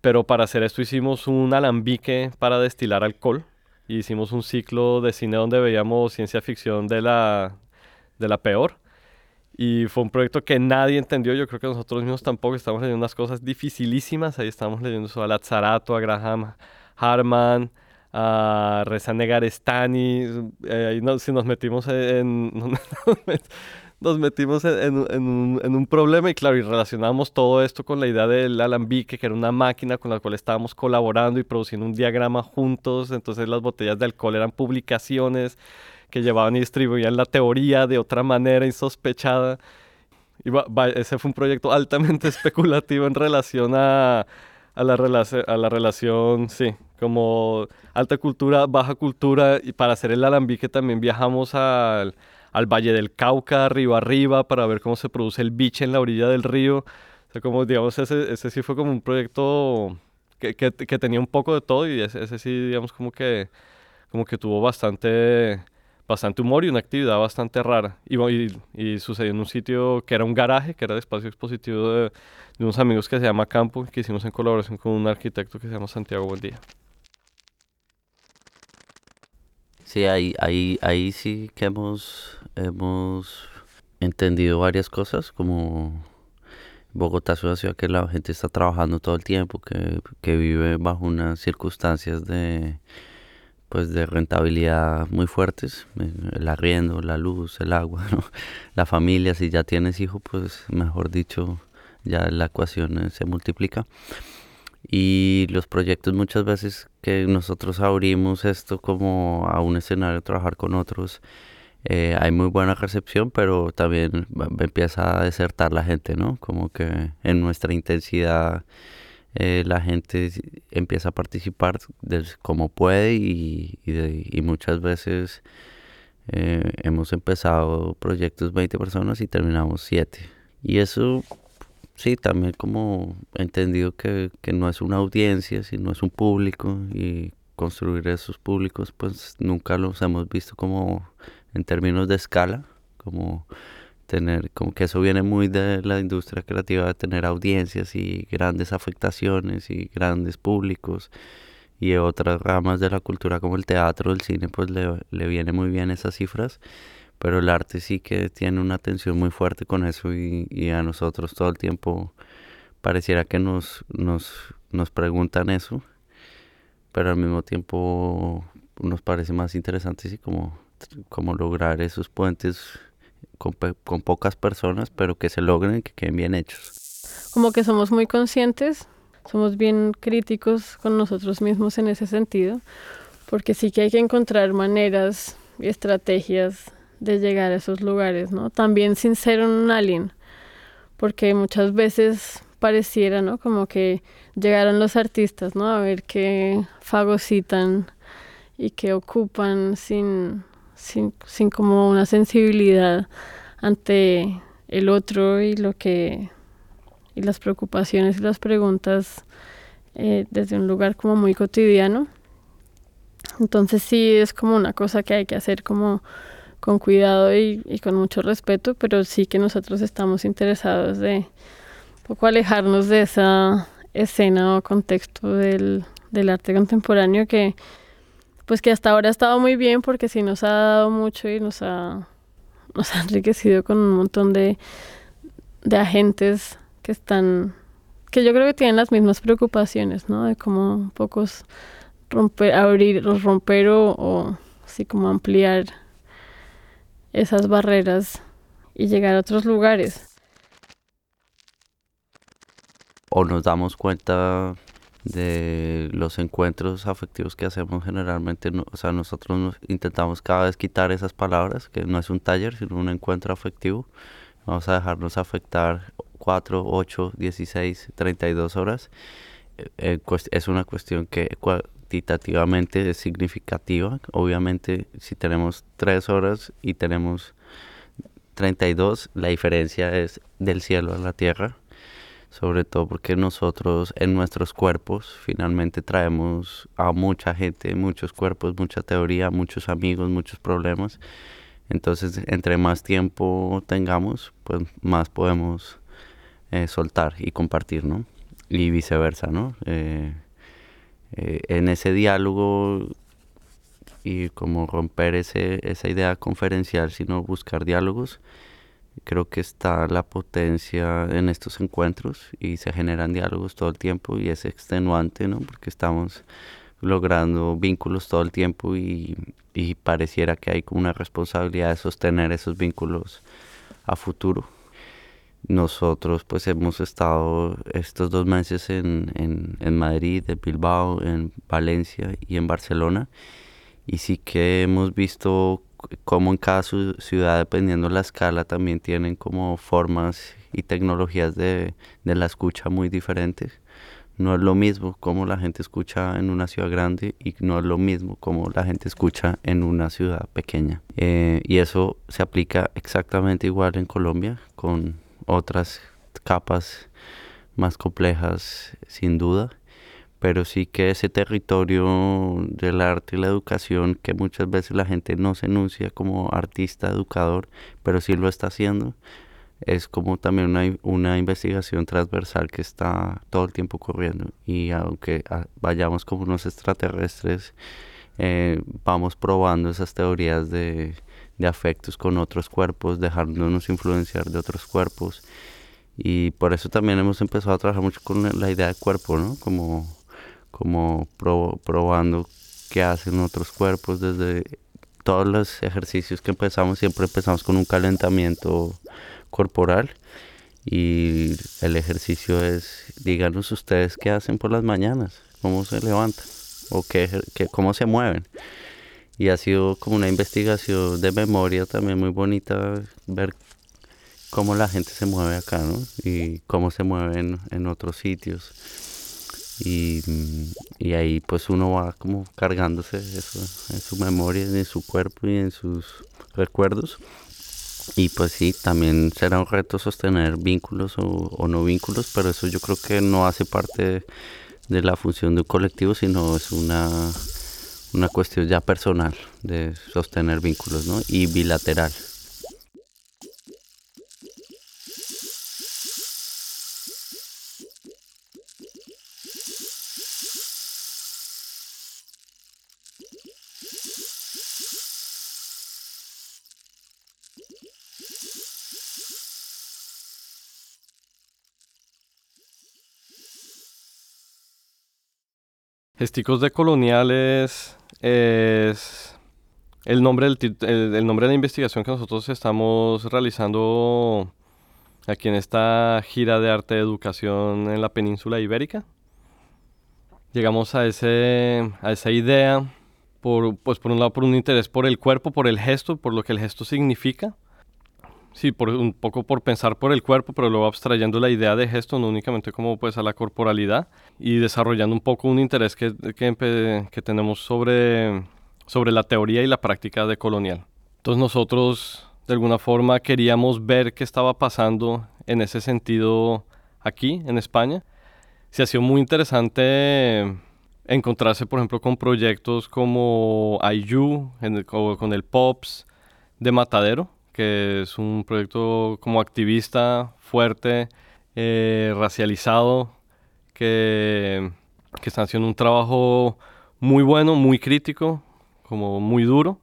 Pero para hacer esto hicimos un alambique para destilar alcohol y hicimos un ciclo de cine donde veíamos ciencia ficción de la, de la peor. Y fue un proyecto que nadie entendió, yo creo que nosotros mismos tampoco, estamos leyendo unas cosas dificilísimas, ahí estamos leyendo eso a Lazzarato, a Graham Harman, a Reza Negarestani, eh, no, si nos metimos en... nos metimos en, en, en, un, en, un, problema y claro, y relacionamos todo esto con la idea del alambique, que era una máquina con la cual estábamos colaborando y produciendo un diagrama juntos, entonces las botellas de alcohol eran publicaciones que llevaban y distribuían la teoría de otra manera insospechada. Y va, va, ese fue un proyecto altamente especulativo en relación a, a, la a la relación, sí, como alta cultura, baja cultura, y para hacer el alambique también viajamos al al Valle del Cauca, arriba arriba, para ver cómo se produce el biche en la orilla del río. O sea, como digamos, ese, ese sí fue como un proyecto que, que, que tenía un poco de todo y ese, ese, sí, digamos, como que, como que tuvo bastante, bastante humor y una actividad bastante rara. Y, y, sucedió en un sitio que era un garaje, que era el espacio expositivo de, unos amigos que se llama Campo, que hicimos en colaboración con un arquitecto que se llama Santiago Buendía.
Sí, ahí, ahí, ahí sí que hemos, hemos entendido varias cosas, como Bogotá es una ciudad que la gente está trabajando todo el tiempo, que, que vive bajo unas circunstancias de pues de rentabilidad muy fuertes, eh, el arriendo, la luz, el agua, la familia, si ya tienes hijos, pues mejor dicho, ya la ecuación eh, se multiplica. Y los proyectos muchas veces que nosotros abrimos esto como a un escenario, trabajar con otros, eh, hay muy buena recepción, pero también empieza a desertar la gente, ¿no? Como que en nuestra intensidad eh, la gente empieza a participar como puede y, muchas veces eh, hemos empezado proyectos 20 personas y terminamos 7. Y eso sí, también como he entendido que, que no es una audiencia, sino es un público y construir esos públicos pues nunca los hemos visto como en términos de escala, como tener, como que eso viene muy de la industria creativa, de tener audiencias y grandes afectaciones y grandes públicos y otras ramas de la cultura como el teatro, el cine, pues le, le viene muy bien esas cifras, pero el arte sí que tiene una atención muy fuerte con eso y, y a nosotros todo el tiempo pareciera que nos, nos, nos preguntan eso, pero al mismo tiempo nos parece más interesante sí como, como lograr esos puentes con, pocas personas, pero que se logren que queden bien hechos.
Como que somos muy conscientes, somos bien críticos con nosotros mismos en ese sentido, porque sí que hay que encontrar maneras y estrategias de llegar a esos lugares, ¿no? También sin ser un alien, porque muchas veces pareciera, ¿no? Como que llegaron los artistas, ¿no? A ver qué fagocitan y qué ocupan sin sin, sin como una sensibilidad ante el otro y lo que y las preocupaciones y las preguntas eh, desde un lugar como muy cotidiano entonces sí es como una cosa que hay que hacer como con cuidado y, con mucho respeto pero sí que nosotros estamos interesados de poco alejarnos de esa escena o contexto del, del arte contemporáneo que pues que hasta ahora ha estado muy bien porque sí nos ha dado mucho y nos ha, nos ha enriquecido con un montón de, de agentes que están, que yo creo que tienen las mismas preocupaciones, ¿no? De cómo pocos romper, abrir, romper o, o así como ampliar esas barreras y llegar a otros lugares.
O nos damos cuenta de los encuentros afectivos que hacemos generalmente, o sea, nosotros intentamos cada vez quitar esas palabras, que no es un taller, sino un encuentro afectivo. Vamos a dejarnos afectar 4, 8, 16, 32 horas. Eh, eh, es una cuestión que cuantitativamente es significativa. Obviamente, si tenemos 3 horas y tenemos 32, la diferencia es del cielo a la tierra sobre todo porque nosotros en nuestros cuerpos finalmente traemos a mucha gente, muchos cuerpos, mucha teoría, muchos amigos, muchos problemas. Entonces, entre más tiempo tengamos, pues más podemos eh, soltar y compartir, ¿no? Y viceversa, ¿no? Eh, eh, en ese diálogo y como romper ese, esa idea conferencial, sino buscar diálogos, Creo que está la potencia en estos encuentros y se generan diálogos todo el tiempo y es extenuante, ¿no? Porque estamos logrando vínculos todo el tiempo y, y pareciera que hay como una responsabilidad de sostener esos vínculos a futuro. Nosotros pues hemos estado estos dos meses en, en, en Madrid, en Bilbao, en Valencia y en Barcelona y sí que hemos visto como en cada ciudad, dependiendo la escala, también tienen como formas y tecnologías de, de, la escucha muy diferentes. No es lo mismo como la gente escucha en una ciudad grande y no es lo mismo como la gente escucha en una ciudad pequeña. Eh, y eso se aplica exactamente igual en Colombia, con otras capas más complejas sin duda pero sí que ese territorio del arte y la educación que muchas veces la gente no se enuncia como artista, educador, pero sí lo está haciendo, es como también una, una investigación transversal que está todo el tiempo corriendo y aunque ah, vayamos como unos extraterrestres, eh, vamos probando esas teorías de, de afectos con otros cuerpos, dejándonos influenciar de otros cuerpos. Y por eso también hemos empezado a trabajar mucho con la idea de cuerpo, ¿no? Como como probando qué hacen otros cuerpos desde todos los ejercicios que empezamos, siempre empezamos con un calentamiento corporal y el ejercicio es, díganos ustedes qué hacen por las mañanas, cómo se levantan o qué, qué, cómo se mueven. Y ha sido como una investigación de memoria también muy bonita ver cómo la gente se mueve acá, ¿no? Y cómo se mueven en otros sitios y, y, ahí pues uno va como cargándose eso en su memoria, en su cuerpo y en sus recuerdos. Y pues sí, también será un reto sostener vínculos o, o no vínculos, pero eso yo creo que no hace parte de la función de un colectivo, sino es una, una cuestión ya personal de sostener vínculos ¿no? y bilateral.
Gesticos de coloniales es el nombre, del, nombre de la investigación que nosotros estamos realizando aquí en esta gira de arte de educación en la península ibérica. Llegamos a, ese, a esa idea por, pues por un lado por un interés por el cuerpo, por el gesto, por lo que el gesto significa sí, por, un poco por pensar por el cuerpo, pero luego abstrayendo la idea de gesto, no únicamente como pues a la corporalidad y desarrollando un poco un interés que, que, que tenemos sobre, sobre la teoría y la práctica de colonial. Entonces nosotros de alguna forma queríamos ver qué estaba pasando en ese sentido aquí en España. Se ha sido muy interesante encontrarse, por ejemplo, con proyectos como IU, con el POPS de Matadero, que es un proyecto como activista fuerte, eh, racializado, que, que están haciendo un trabajo muy bueno, muy crítico, como muy duro.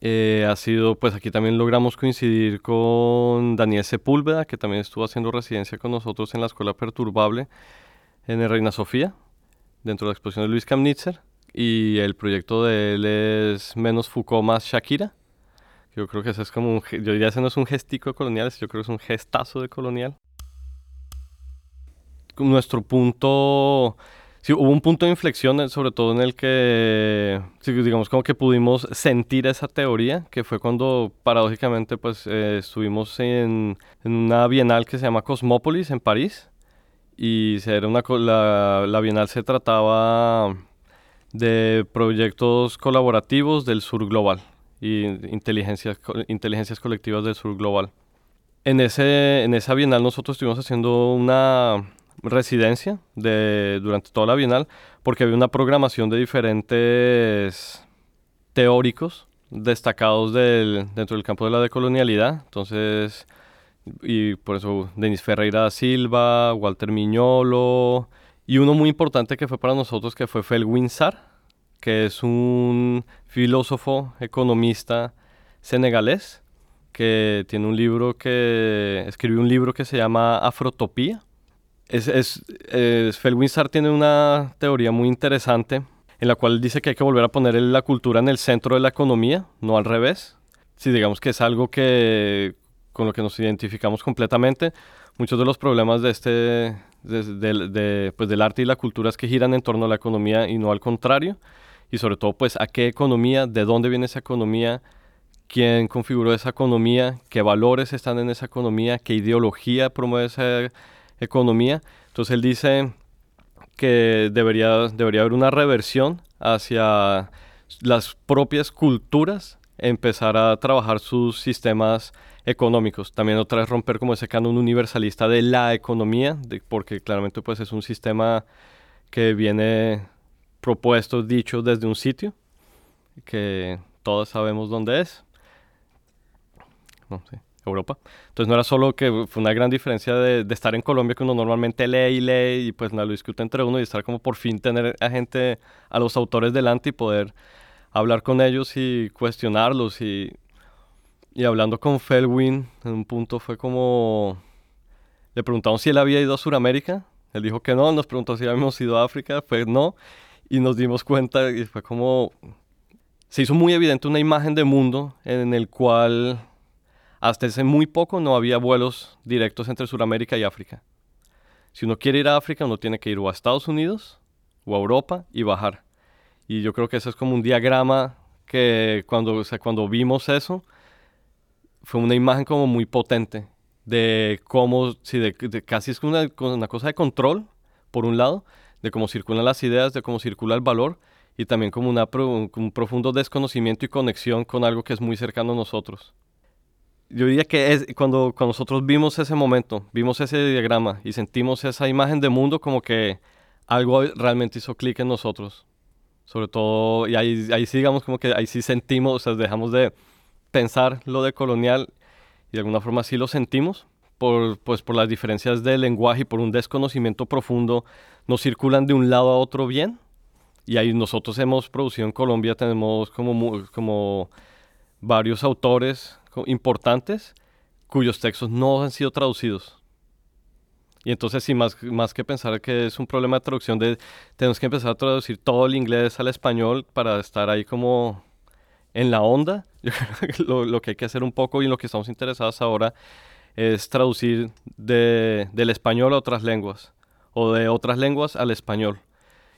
Eh, ha sido, pues aquí también logramos coincidir con Daniel Sepúlveda, que también estuvo haciendo residencia con nosotros en la Escuela Perturbable en el Reina Sofía, dentro de la exposición de Luis Kamnitzer. Y el proyecto de él es Menos Foucault más Shakira. Yo creo que eso es como un, yo diría ese no es un gestico de colonial, yo creo que es un gestazo de colonial. Nuestro punto, sí, hubo un punto de inflexión, eh, sobre todo en el que, digamos, como que pudimos sentir esa teoría, que fue cuando paradójicamente pues eh, estuvimos en, en, una bienal que se llama Cosmópolis en París, y era una, la, la bienal se trataba de proyectos colaborativos del sur global y inteligencias, inteligencias colectivas del sur global. En, ese, en esa bienal nosotros estuvimos haciendo una residencia de, durante toda la bienal porque había una programación de diferentes teóricos destacados del, dentro del campo de la decolonialidad. Entonces, y por eso Denis Ferreira da Silva, Walter Miñolo, y uno muy importante que fue para nosotros que fue Felwin Sar, que es un filósofo, economista senegalés, que tiene un libro que escribió un libro que se llama Afrotopía. Es, es, tiene una teoría muy interesante en la cual dice que hay que volver a poner la cultura en el centro de la economía, no al revés. Si digamos que es algo que con lo que nos identificamos completamente, muchos de los problemas de este, pues del arte y la cultura es que giran en torno a la economía y no al contrario y sobre todo pues a qué economía, de dónde viene esa economía, quién configuró esa economía, qué valores están en esa economía, qué ideología promueve esa economía. Entonces él dice que debería, debería haber una reversión hacia las propias culturas, empezar a trabajar sus sistemas económicos. También otra vez romper como ese canon universalista de la economía, porque claramente pues es un sistema que viene propuesto, dicho desde un sitio, que todos sabemos dónde es. No, sí, Europa. Entonces no era solo que fue una gran diferencia de, de, estar en Colombia que uno normalmente lee y lee y pues nada, lo discute entre uno y estar como por fin tener a gente, a los autores delante y poder hablar con ellos y cuestionarlos y, y hablando con Felwin en un punto fue como le preguntamos si él había ido a Sudamérica él dijo que no, nos preguntó si habíamos ido a África, fue no, y nos dimos cuenta y fue como, se hizo muy evidente una imagen de mundo en el cual hasta hace muy poco no había vuelos directos entre Sudamérica y África. Si uno quiere ir a África, uno tiene que ir o a Estados Unidos o a Europa y bajar. Y yo creo que eso es como un diagrama que cuando, o sea, cuando vimos eso, fue una imagen como muy potente de cómo, sí, de, casi es una, una cosa de control, por un lado, de cómo circulan las ideas, de cómo circula el valor, y también como una, un profundo desconocimiento y conexión con algo que es muy cercano a nosotros. Yo diría que es, cuando, cuando nosotros vimos ese momento, vimos ese diagrama y sentimos esa imagen de mundo, como que algo realmente hizo clic en nosotros. Sobre todo, y ahí, ahí sí digamos como que ahí sí sentimos, o sea, dejamos de pensar lo de colonial y de alguna forma sí lo sentimos, por, pues por las diferencias de lenguaje y por un desconocimiento profundo, nos circulan de un lado a otro bien. Y ahí nosotros hemos producido en Colombia, tenemos como, como varios autores importantes cuyos textos no han sido traducidos. Y entonces sí, más, más que pensar que es un problema de traducción, de, tenemos que empezar a traducir todo el inglés al español para estar ahí como en la onda. lo, lo, que hay que hacer un poco y en lo que estamos interesados ahora es traducir de, del español a otras lenguas o de otras lenguas al español.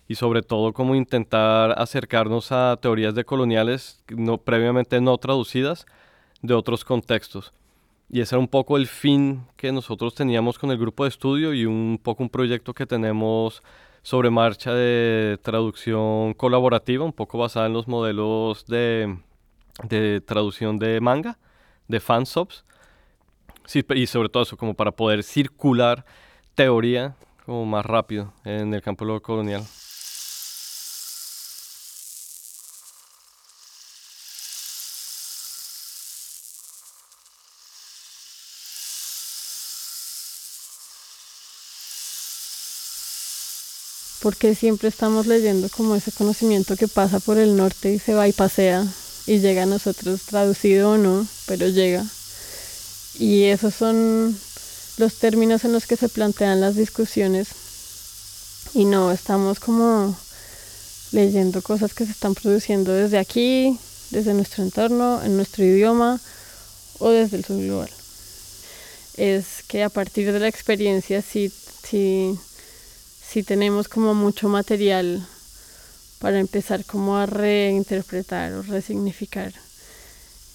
Y sobre todo como intentar acercarnos a teorías decoloniales no, previamente no traducidas de otros contextos. Y ese era un poco el fin que nosotros teníamos con el grupo de estudio y un poco un proyecto que tenemos sobre marcha de traducción colaborativa, un poco basada en los modelos de, de traducción de manga, de fansubs. Sí, y sobre todo eso, como para poder circular teoría como más rápido en el campo lo colonial.
porque siempre estamos leyendo como ese conocimiento que pasa por el norte y se va y pasea y llega a nosotros traducido o no, pero llega. Y esos son los términos en los que se plantean las discusiones y no estamos como leyendo cosas que se están produciendo desde aquí, desde nuestro entorno, en nuestro idioma o desde el subglobal. Es que a partir de la experiencia sí, sí si tenemos como mucho material para empezar como a reinterpretar o resignificar.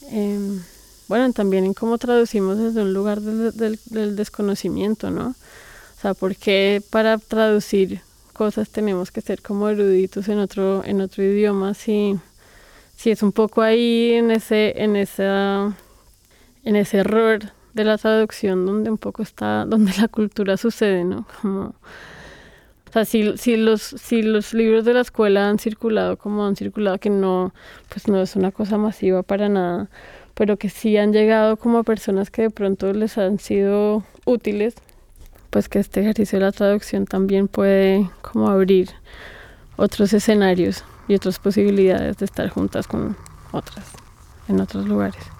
Em, bueno, también en cómo traducimos desde un lugar del, desconocimiento, ¿no? O sea, porque para traducir cosas tenemos que ser como eruditos en otro, en otro idioma, si, si es un poco ahí en ese, en esa, en ese error de la traducción donde un poco está, donde la cultura sucede, ¿no? Como, o sea, si, si, los, si los libros de la escuela han circulado como han circulado, que no, pues no es una cosa masiva para nada, pero que sí han llegado como a personas que de pronto les han sido útiles, pues que este ejercicio de la traducción también puede como abrir otros escenarios y otras posibilidades de estar juntas con otras en otros lugares.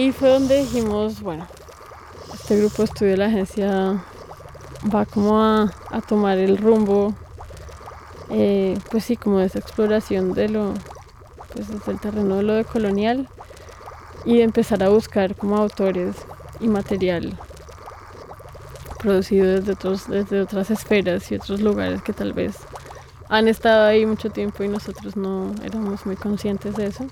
Ahí fue donde dijimos, bueno, este grupo de estudio de la agencia va como a, tomar el rumbo, eh, pues sí, como de esa exploración de lo, pues desde el terreno de lo de colonial y de empezar a buscar como autores y material producido desde, otros, desde otras esferas y otros lugares que tal vez han estado ahí mucho tiempo y nosotros no éramos muy conscientes de eso.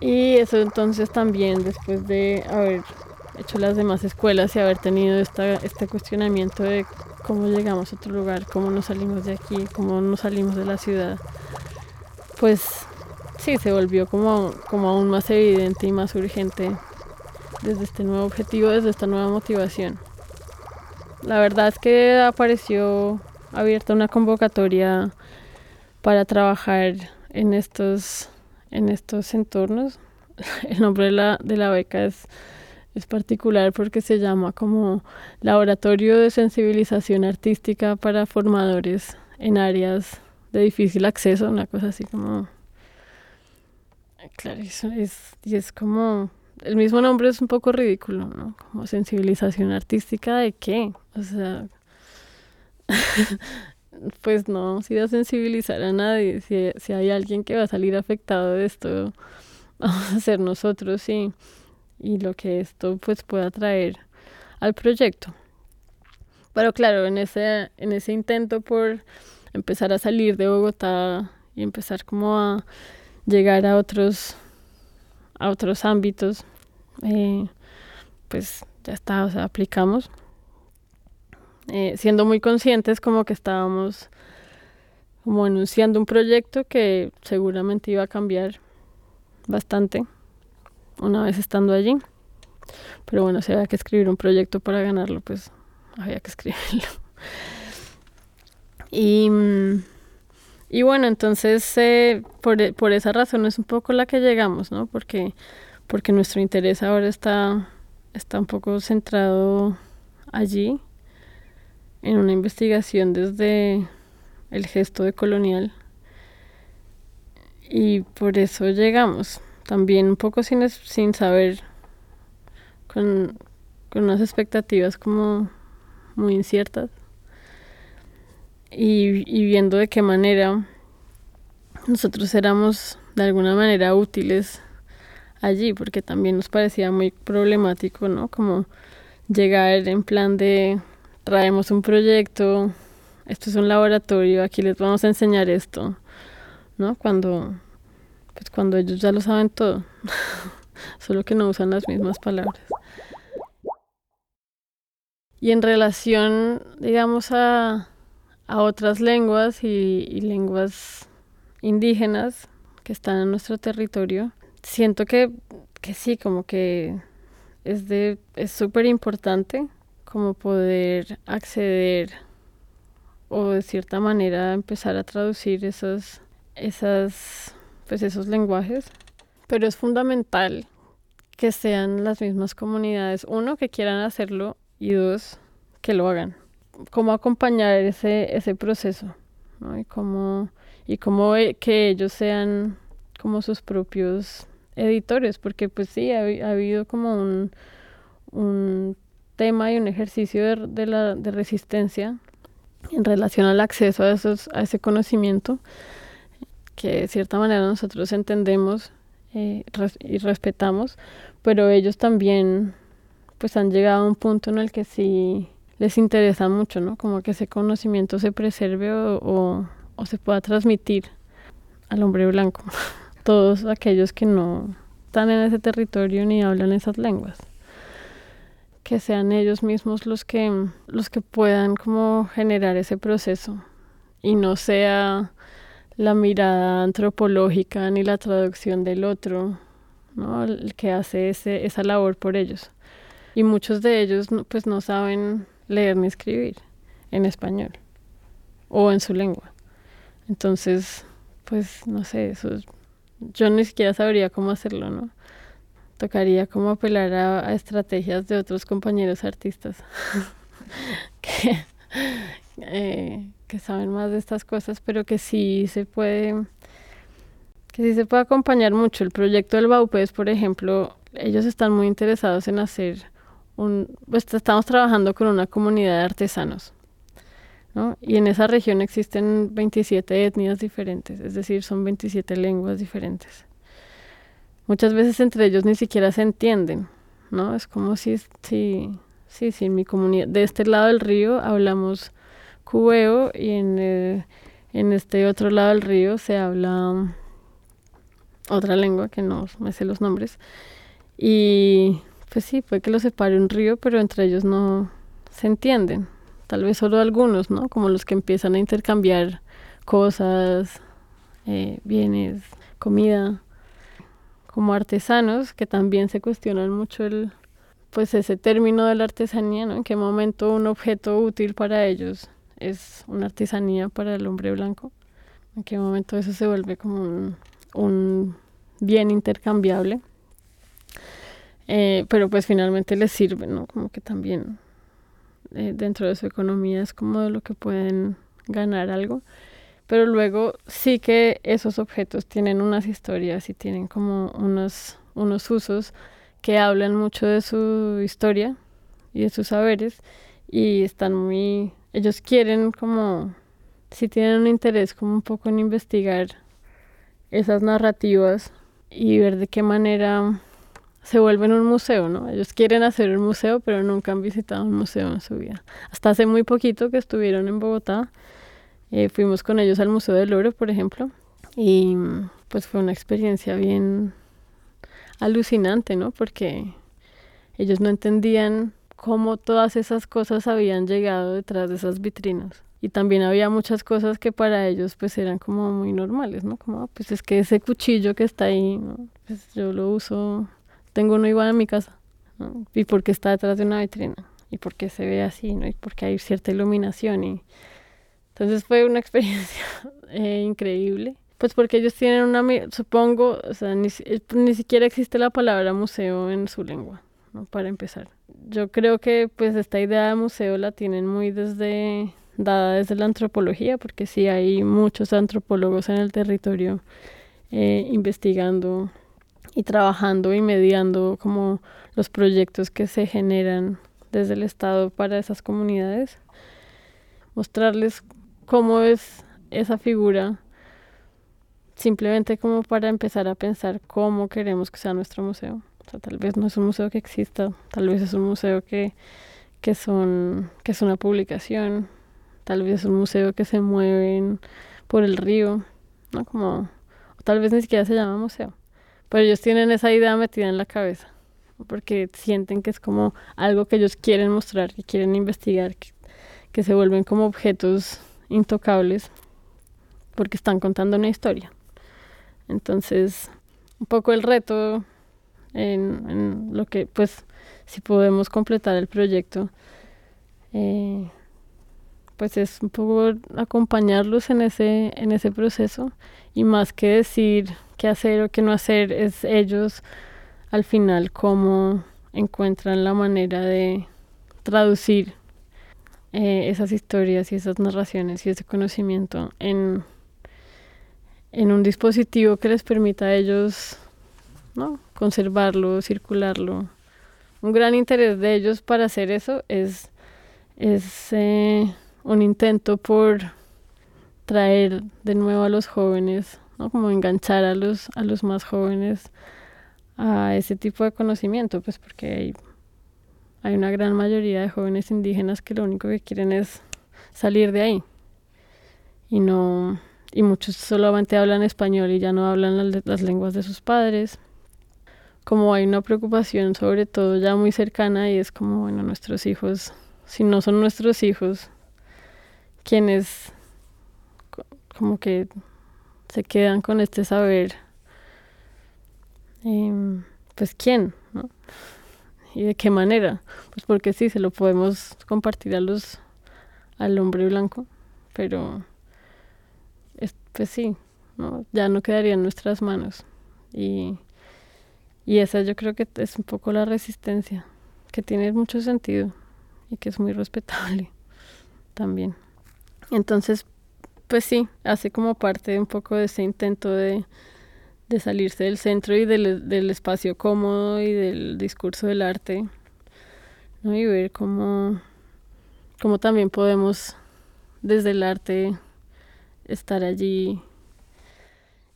Y eso entonces también después de haber hecho las demás escuelas y haber tenido esta, este cuestionamiento de cómo llegamos a otro lugar, cómo nos salimos de aquí, cómo nos salimos de la ciudad, pues sí, se volvió como, como aún más evidente y más urgente desde este nuevo objetivo, desde esta nueva motivación. La verdad es que apareció abierta una convocatoria para trabajar en estos, en estos entornos. El nombre de la, de la beca es, es particular porque se llama como Laboratorio de Sensibilización Artística para Formadores en áreas de difícil acceso, una cosa así como... Claro, es, y es como... El mismo nombre es un poco ridículo, ¿no? Como sensibilización artística de qué? O sea... pues no, si a sensibilizar a nadie, si, si hay alguien que va a salir afectado de esto, vamos a ser nosotros y, y lo que esto pues pueda traer al proyecto. Pero claro, en ese, en ese intento por empezar a salir de Bogotá y empezar como a llegar a otros a otros ámbitos eh, pues ya está o sea aplicamos eh, siendo muy conscientes como que estábamos como anunciando un proyecto que seguramente iba a cambiar bastante una vez estando allí. Pero bueno si había que escribir un proyecto para ganarlo pues había que escribirlo. Y, mm, y bueno, entonces eh, por, e, por, esa razón es un poco la que llegamos, ¿no? Porque, porque nuestro interés ahora está, está un poco centrado allí, en una investigación desde el gesto de colonial. Y por eso llegamos, también un poco sin, sin saber, con, con unas expectativas como muy inciertas y, y viendo de qué manera nosotros éramos de alguna manera útiles allí, porque también nos parecía muy problemático, ¿no? Como llegar en plan de traemos un proyecto, esto es un laboratorio, aquí les vamos a enseñar esto, ¿no? Cuando, pues cuando ellos ya lo saben todo, solo que no usan las mismas palabras. Y en relación, digamos, a, a otras lenguas y, lenguas indígenas que están en nuestro territorio. Siento que, que sí, como que es de es súper importante como poder acceder o de cierta manera empezar a traducir esos esas pues esos lenguajes pero es fundamental que sean las mismas comunidades uno que quieran hacerlo y dos que lo hagan cómo acompañar ese, ese proceso ¿no? y cómo, y cómo e, que ellos sean como sus propios editores, porque pues sí, ha, ha habido como un, un, tema y un ejercicio de, la, resistencia en relación al acceso a, ese conocimiento que de cierta manera nosotros entendemos eh, y respetamos, pero ellos también pues han llegado a un punto en el que sí les interesa mucho, ¿no? Como que ese conocimiento se preserve o, o se pueda transmitir al hombre blanco. Todos aquellos que no están en ese territorio ni hablan esas lenguas. Que sean ellos mismos los que, los que puedan como generar ese proceso y no sea la mirada antropológica ni la traducción del otro, ¿no? El que hace ese, esa labor por ellos. Y muchos de ellos pues no saben leer ni escribir en español o en su lengua. Entonces, pues no sé, eso yo ni siquiera sabría cómo hacerlo, ¿no? Tocaría como apelar a, estrategias de otros compañeros artistas que, eh, que saben más de estas cosas, pero que sí se puede, que sí se puede acompañar mucho. El proyecto del Baupés, por ejemplo, ellos están muy interesados en hacer un... Pues estamos trabajando con una comunidad de artesanos. ¿no? Y en esa región existen 27 etnias diferentes, es decir, son 27 lenguas diferentes. Muchas veces entre ellos ni siquiera se entienden, ¿no? Es como si, si, si, si en mi comunidad, de este lado del río hablamos cubeo y en, en este otro lado del río se habla otra lengua que no me sé los nombres. Y pues sí, puede que los separe un río, pero entre ellos no se entienden. Tal vez solo algunos, ¿no? Como los que empiezan a intercambiar cosas, eh, bienes, comida, como artesanos que también se cuestionan mucho el, pues ese término de la artesanía, ¿no? En qué momento un objeto útil para ellos es una artesanía para el hombre blanco. En qué momento eso se vuelve como un, un bien intercambiable. Eh, pero pues finalmente les sirve, ¿no? Como que también eh, dentro de su economía es como de lo que pueden ganar algo. Pero luego sí que esos objetos tienen unas historias y tienen como unos, unos usos que hablan mucho de su historia y de sus saberes y están muy, ellos quieren como, si tienen un interés como un poco en investigar esas narrativas y ver de qué manera se vuelven un museo, ¿no? Ellos quieren hacer un museo, pero nunca han visitado un museo en su vida. Hasta hace muy poquito que estuvieron en Bogotá, eh, fuimos con ellos al Museo del Oro, por ejemplo, y pues fue una experiencia bien alucinante, ¿no? Porque ellos no entendían cómo todas esas cosas habían llegado detrás de esas vitrinas y también había muchas cosas que para ellos pues eran como muy normales, ¿no? Como, ah, pues es que ese cuchillo que está ahí, pues yo lo uso, tengo uno igual en mi casa, ¿no? Y porque está detrás de una vitrina, y porque se ve así, ¿no? Y porque hay cierta iluminación y... Entonces fue una experiencia eh, increíble. Pues porque ellos tienen una, supongo, o sea, ni, eh, ni siquiera existe la palabra museo en su lengua, ¿no? Para empezar. Yo creo que pues esta idea de museo la tienen muy desde dada desde la antropología, porque sí hay muchos antropólogos en el territorio eh, investigando y trabajando y mediando como los proyectos que se generan desde el Estado para esas comunidades. Mostrarles cómo es esa figura, simplemente como para empezar a pensar cómo queremos que sea nuestro museo. O sea, tal vez no es un museo que exista, tal vez es un museo que, que, son, que es una publicación, tal vez un museo que se mueve por el río, ¿no? Como, tal vez ni siquiera se llama museo, pero ellos tienen esa idea metida en la cabeza, porque sienten que es como algo que ellos quieren mostrar, que quieren investigar, que, que se vuelven como objetos intocables, porque están contando una historia. Entonces, un poco el reto en, lo que, pues, si podemos completar el proyecto, eh, pues es un poco acompañarlos en ese, en ese proceso y más que decir qué hacer o qué no hacer, es ellos al final cómo encuentran la manera de traducir eh, esas historias y esas narraciones y ese conocimiento en, en un dispositivo que les permita a ellos ¿no? conservarlo, circularlo. Un gran interés de ellos para hacer eso es, es eh, un intento por traer de nuevo a los jóvenes, ¿no? como enganchar a los, a los más jóvenes a ese tipo de conocimiento, pues porque hay, hay una gran mayoría de jóvenes indígenas que lo único que quieren es salir de ahí. Y no y muchos solamente hablan español y ya no hablan las, las lenguas de sus padres. Como hay una preocupación sobre todo ya muy cercana y es como bueno nuestros hijos si no son nuestros hijos quienes como que se quedan con este saber, em, pues quién, ¿no? Y de qué manera, pues porque sí, se lo podemos compartir a los, al hombre blanco, pero pues sí, ¿no? ya no quedaría en nuestras manos. Y, y esa yo creo que es un poco la resistencia, que tiene mucho sentido y que es muy respetable también. Entonces, pues sí, hace como parte un poco de ese intento de, de salirse del centro y del, del, espacio cómodo y del discurso del arte, ¿no? y ver cómo, cómo también podemos desde el arte estar allí.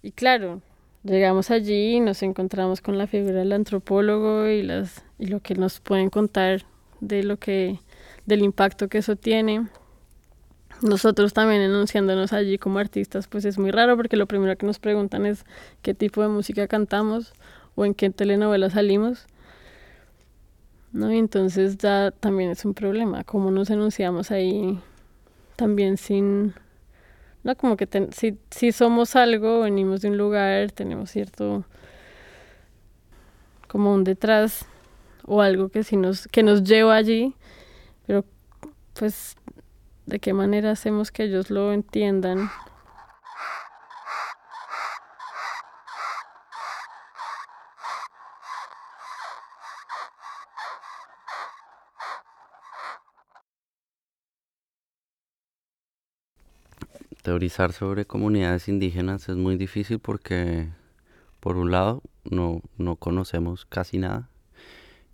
Y claro, llegamos allí y nos encontramos con la figura del antropólogo y, las, y lo que nos pueden contar de lo que, del impacto que eso tiene. Nosotros también enunciándonos allí como artistas, pues es muy raro porque lo primero que nos preguntan es qué tipo de música cantamos o en qué telenovela salimos. ¿No? Y entonces ya también es un problema, cómo nos enunciamos ahí también sin, no como que si, si somos algo, venimos de un lugar, tenemos cierto, como un detrás o algo que, si nos, que nos lleva allí, pero pues de qué manera hacemos que ellos lo entiendan.
Teorizar sobre comunidades indígenas es muy difícil porque, por un lado, no, no conocemos casi nada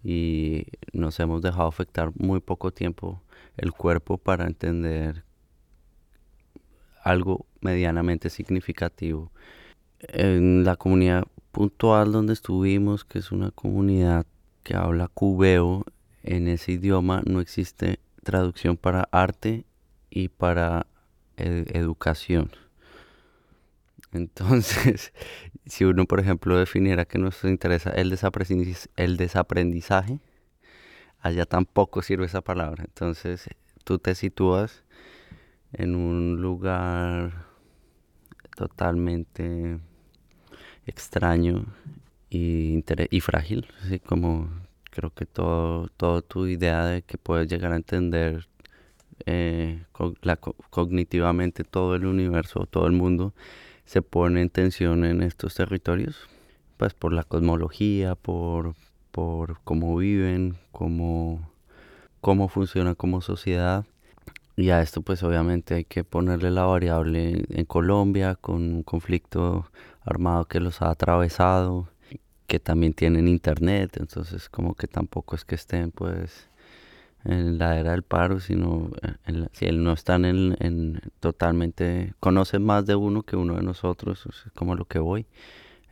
y nos hemos dejado afectar muy poco tiempo el cuerpo para entender algo medianamente significativo. En la comunidad puntual donde estuvimos, que es una comunidad que habla cubeo, en ese idioma no existe traducción para arte y para educación. Entonces, si uno, por ejemplo, definiera que nos interesa el, el desaprendizaje, allá tampoco sirve esa palabra. Entonces, tú te sitúas en un lugar totalmente extraño y, y frágil, así como creo que todo, toda tu idea de que puedes llegar a entender eh, cognitivamente todo el universo, todo el mundo, se pone en tensión en estos territorios, pues por la cosmología, por, por cómo viven, cómo, cómo funcionan como sociedad. Y a esto pues obviamente hay que ponerle la variable en Colombia con un conflicto armado que los ha atravesado, que también tienen internet, entonces como que tampoco es que estén pues en la era del paro, sino en si él no están en, en, totalmente, conocen más de uno que uno de nosotros, es como lo que voy.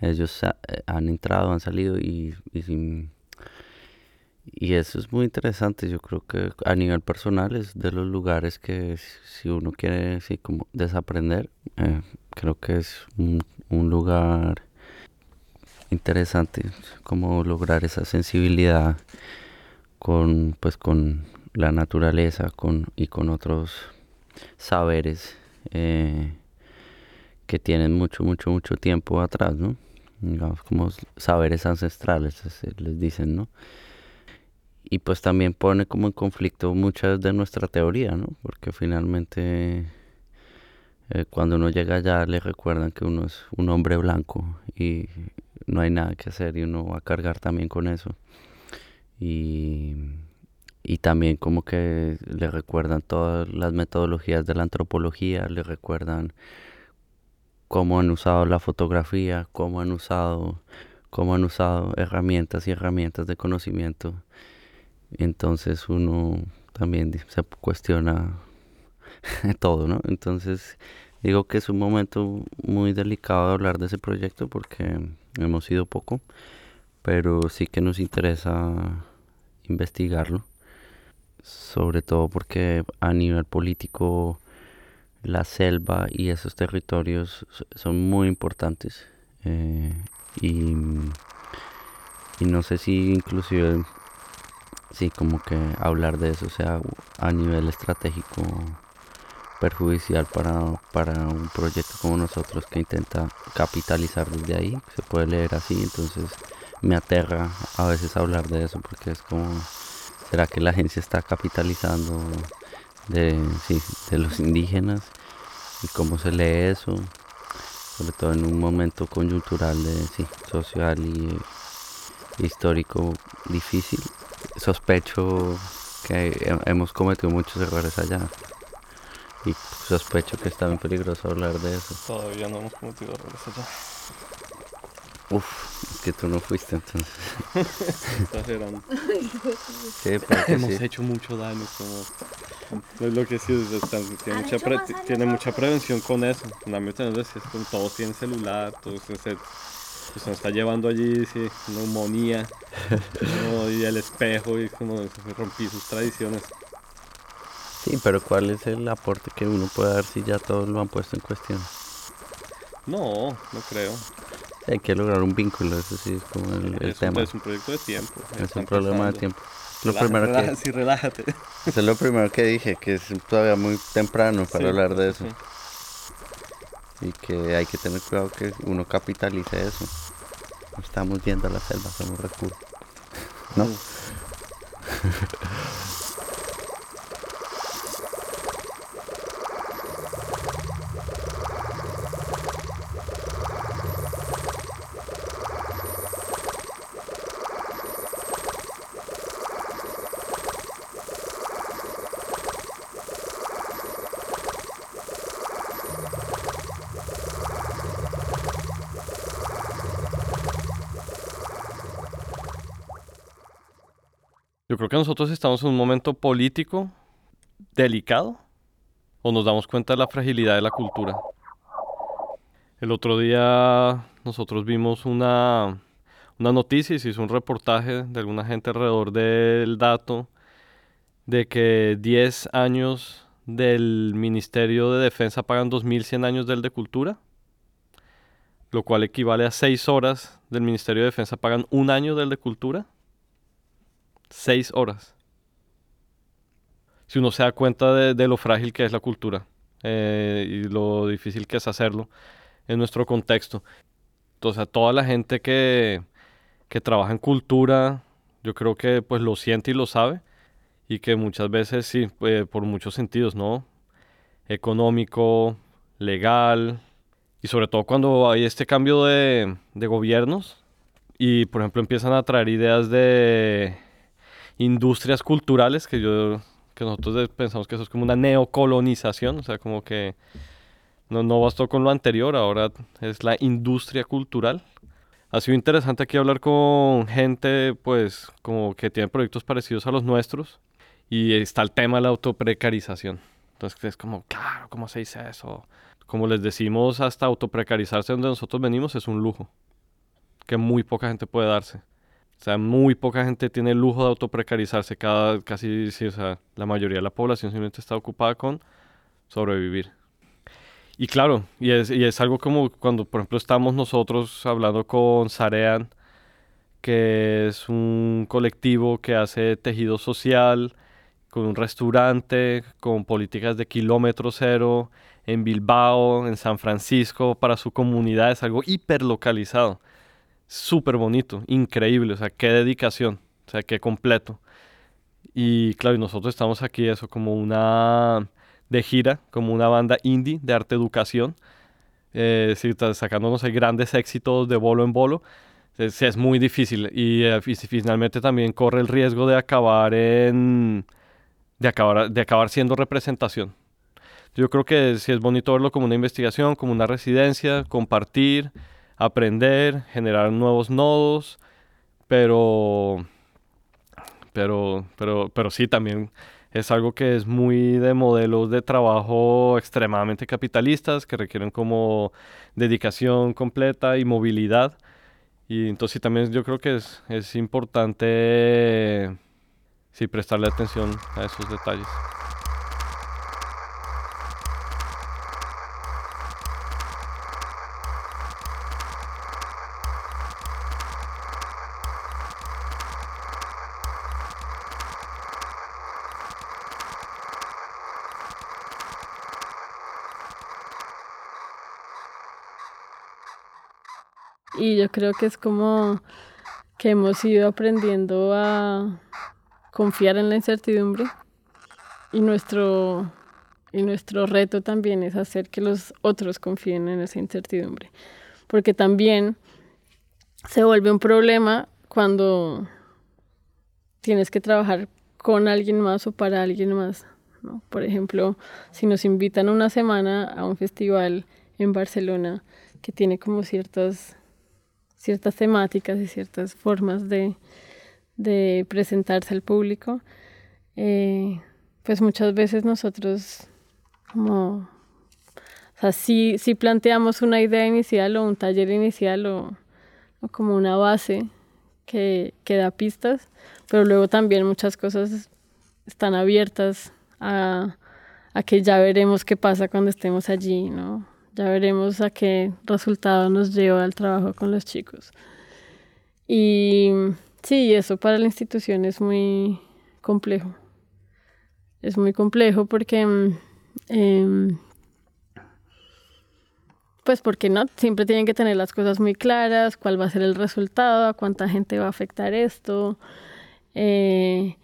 Ellos eh, han entrado, han salido y, y, eso es muy interesante. Yo creo que a nivel personal es de los lugares que si uno quiere así como desaprender, eh, creo que es un, un lugar interesante, como lograr esa sensibilidad con pues con la naturaleza con y con otros saberes eh, que tienen mucho mucho mucho tiempo atrás no digamos como saberes ancestrales les dicen no y pues también pone como en conflicto muchas de nuestra teoría no porque finalmente eh, cuando uno llega allá le recuerdan que uno es un hombre blanco y no hay nada que hacer y uno va a cargar también con eso. Y, y también como que le recuerdan todas las metodologías de la antropología, le recuerdan cómo han usado la fotografía, cómo han usado, cómo han usado herramientas y herramientas de conocimiento. Entonces uno también se cuestiona todo, ¿no? Entonces digo que es un momento muy delicado de hablar de ese proyecto porque hemos ido poco, pero sí que nos interesa investigarlo, sobre todo porque a nivel político la selva y esos territorios son muy importantes eh, y, y, no sé si inclusive sí como que hablar de eso sea a nivel estratégico perjudicial para, para un proyecto como nosotros que intenta capitalizar desde ahí se puede leer así entonces me aterra a veces hablar de eso porque es como, ¿será que la agencia está capitalizando de, sí, de los indígenas? ¿Y cómo se lee eso? Sobre todo en un momento coyuntural de, sí, social y histórico difícil. Sospecho que hemos cometido muchos errores allá. Y sospecho que está muy peligroso hablar de eso.
Todavía no hemos cometido errores allá.
Uf, es que tú no fuiste entonces.
Exagerando.
Sí,
Hemos
sí.
hecho mucho daño. Como, es lo que sí, o sea, están- tiene, mucha pre- tiene mucha prevención con eso. En la también decía, con todos tienen celular, todos se, se, pues, se está llevando allí, sí, neumonía, ¿no? y el espejo, y como rompí sus tradiciones.
Sí, pero ¿cuál es el aporte que uno puede dar si ya todos lo han puesto en cuestión?
No, no creo.
Hay que lograr un vínculo, eso sí es como el, el
es, un,
tema.
es un proyecto de tiempo.
Es un problema de tiempo. Lo
Relaja-
primero
relaja-
que,
sí, relájate.
eso es lo primero que dije, que es todavía muy temprano para
Sí,
hablar de eso.
sí.
Y que hay que tener cuidado que uno capitalice eso. No estamos yendo a la selva, somos recursos. ¿No?
creo que nosotros estamos en un momento político delicado o nos damos cuenta de la fragilidad de la cultura. El otro día nosotros vimos una, una noticia y se hizo un reportaje de alguna gente alrededor del dato de que 10 años del Ministerio de Defensa pagan 2.100 años del de Cultura, lo cual equivale a 6 horas del Ministerio de Defensa pagan un año del de Cultura. 6 horas. Si uno se da cuenta de, de lo frágil que es la cultura eh, y lo difícil que es hacerlo en nuestro contexto. Entonces, toda la gente que, que trabaja en cultura, yo creo que pues lo siente y lo sabe y que muchas veces sí, eh, por muchos sentidos, ¿no? Económico, legal y sobre todo cuando hay este cambio de, de gobiernos y por ejemplo empiezan a traer ideas de industrias culturales que yo que nosotros pensamos que eso es como una neocolonización, o sea, como que no, no bastó con lo anterior, ahora es la industria cultural. Ha sido interesante aquí hablar con gente, pues, como que tiene proyectos parecidos a los nuestros y está el tema de la autoprecarización. Entonces es como, claro, ¿cómo se dice eso? Como les decimos, hasta autoprecarizarse donde nosotros venimos es un lujo que muy poca gente puede darse. O sea, muy poca gente tiene el lujo de autoprecarizarse. Cada, casi, o sea, la mayoría de la población simplemente está ocupada con sobrevivir. Y claro, y es, y es algo como cuando, por ejemplo, estamos nosotros hablando con Sarean, que es un colectivo que hace tejido social, con un restaurante, con políticas de kilómetro cero, en Bilbao, en San Francisco, para su comunidad, es algo hiperlocalizado súper bonito, increíble, o sea, qué dedicación, o sea, qué completo. Y claro, y nosotros estamos aquí eso como una de gira, como una banda indie de arte educación, eh, ta- sacándonos grandes éxitos de bolo en bolo. Es, es muy difícil y, eh, y finalmente también corre el riesgo de acabar en de acabar, de acabar siendo representación. Yo creo que sí es bonito verlo como una investigación, como una residencia, compartir, aprender, generar nuevos nodos, pero, pero, pero, pero sí también es algo que es muy de modelos de trabajo extremadamente capitalistas que requieren como dedicación completa y movilidad. Y entonces sí, también yo creo que es, es importante sí, prestarle atención a esos detalles.
Y yo creo que es como que hemos ido aprendiendo a confiar en la incertidumbre y nuestro, y nuestro reto también es hacer que los otros confíen en esa incertidumbre. Porque también se vuelve un problema cuando tienes que trabajar con alguien más o para alguien más. Por ejemplo, si nos invitan una semana a un festival en Barcelona que tiene como ciertas ciertas temáticas y ciertas formas de, presentarse al público, eh, pues muchas veces nosotros como, o sea, sí, planteamos una idea inicial o un taller inicial o, como una base que, que, da pistas, pero luego también muchas cosas están abiertas a que ya veremos qué pasa cuando estemos allí, ¿no? Ya veremos a qué resultado nos lleva el trabajo con los chicos. Y sí, eso para la institución es muy complejo. Es muy complejo porque, eh, pues porque no, siempre tienen que tener las cosas muy claras, cuál va a ser el resultado, a cuánta gente va a afectar esto, eh,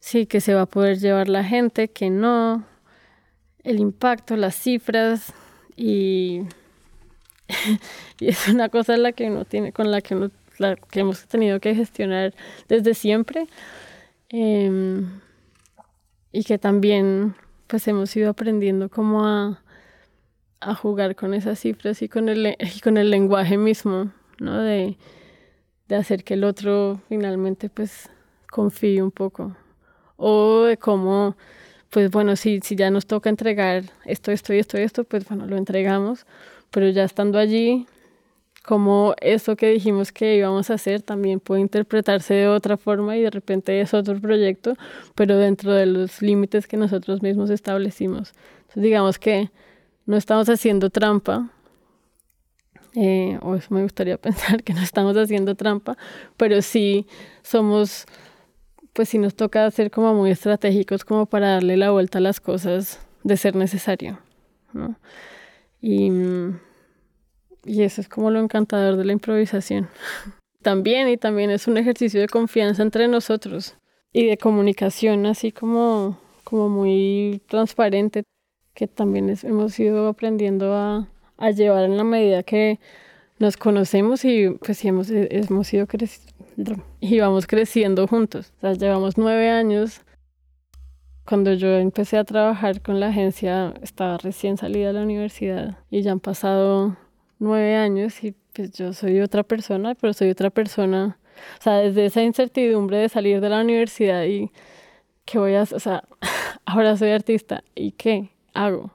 sí, que se va a poder llevar la gente, que no, el impacto, las cifras, y, y es una cosa la que uno tiene, con la que, uno, la que hemos tenido que gestionar desde siempre. Em, y que también pues hemos ido aprendiendo cómo a, a jugar con esas cifras y con el, y con el lenguaje mismo, ¿no? De, de hacer que el otro finalmente pues confíe un poco. O de cómo pues bueno, si, si ya nos toca entregar esto, esto y esto y esto, pues bueno, lo entregamos, pero ya estando allí, como eso que dijimos que íbamos a hacer también puede interpretarse de otra forma y de repente es otro proyecto, pero dentro de los límites que nosotros mismos establecimos. Entonces digamos que no estamos haciendo trampa, eh, o eso me gustaría pensar que no estamos haciendo trampa, pero sí somos pues sí nos toca ser como muy estratégicos como para darle la vuelta a las cosas de ser necesario. ¿no? Y, y eso es como lo encantador de la improvisación. también, y también es un ejercicio de confianza entre nosotros y de comunicación así como, como muy transparente, que también hemos ido aprendiendo a, a llevar en la medida que nos conocemos y pues sí hemos, hemos ido creciendo y vamos creciendo juntos. O sea, llevamos nueve años. Cuando yo empecé a trabajar con la agencia, estaba recién salida de la universidad y ya han pasado nueve años y pues yo soy otra persona, pero soy otra persona. O sea, desde esa incertidumbre de salir de la universidad y qué voy a o sea, ahora soy artista y qué hago.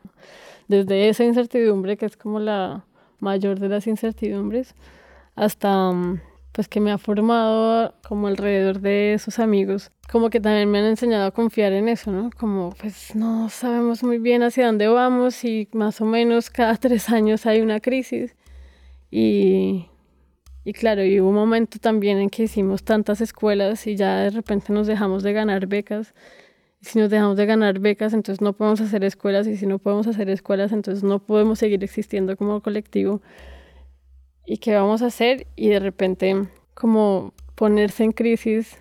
Desde esa incertidumbre, que es como la mayor de las incertidumbres, hasta mm, pues que me ha formado como alrededor de esos amigos, como que también me han enseñado a confiar en eso, ¿no? Como pues no sabemos muy bien hacia dónde vamos y más o menos cada tres años hay una crisis. Y, y claro, y hubo un momento también en que hicimos tantas escuelas y ya de repente nos dejamos de ganar becas. Y si nos dejamos de ganar becas, entonces no podemos hacer escuelas y si no podemos hacer escuelas, entonces no podemos seguir existiendo como colectivo y qué vamos a hacer y de repente como ponerse en crisis,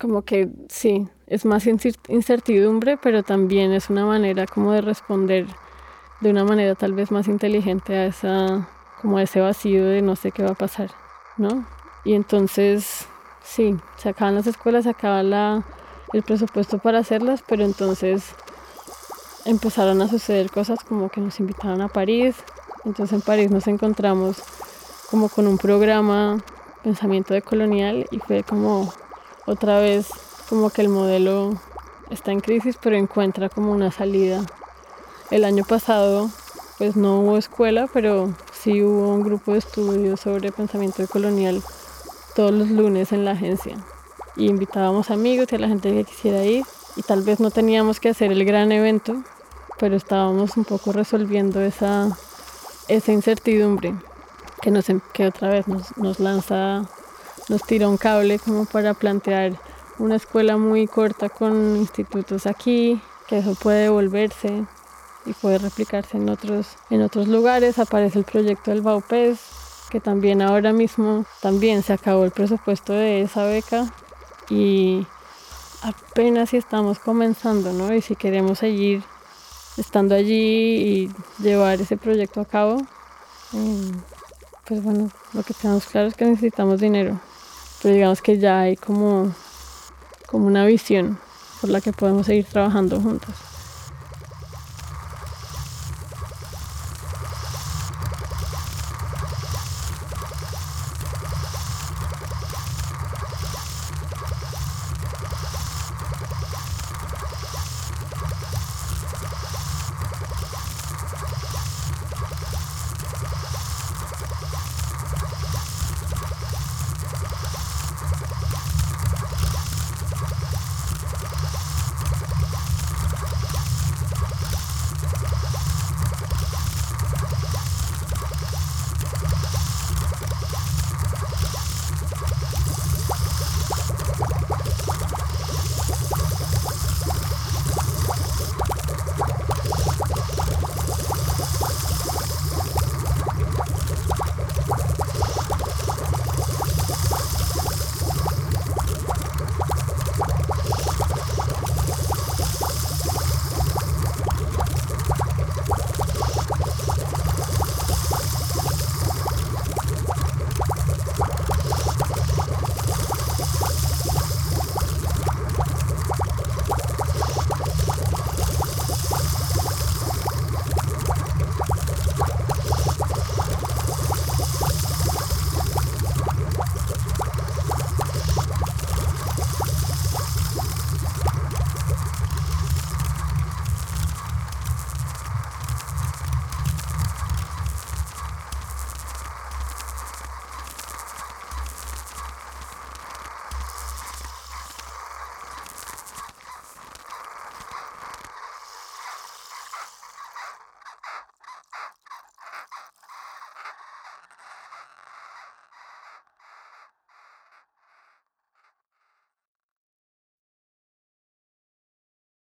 como que sí, es más incertidumbre, pero también es una manera como de responder de una manera tal vez más inteligente a esa como a ese vacío de no sé qué va a pasar, ¿no? Y entonces sí, se acaban las escuelas, se acaba el presupuesto para hacerlas, pero entonces empezaron a suceder cosas como que nos invitaron a París, entonces en París nos encontramos como con un programa pensamiento de colonial y fue como otra vez como que el modelo está en crisis pero encuentra como una salida. El año pasado pues no hubo escuela pero sí hubo un grupo de estudios sobre pensamiento de colonial todos los lunes en la agencia y invitábamos amigos y a la gente que quisiera ir y tal vez no teníamos que hacer el gran evento pero estábamos un poco resolviendo esa esa incertidumbre que, nos, em, que otra vez nos, nos lanza, nos tira un cable como para plantear una escuela muy corta con institutos aquí, que eso puede devolverse y puede replicarse en otros, en otros lugares. Aparece el proyecto del Baupés, que también ahora mismo también se acabó el presupuesto de esa beca y apenas si estamos comenzando, ¿no? Y si queremos seguir estando allí y llevar ese proyecto a cabo, pues bueno, lo que tenemos claro es que necesitamos dinero, pero digamos que ya hay como, como una visión por la que podemos seguir trabajando juntos.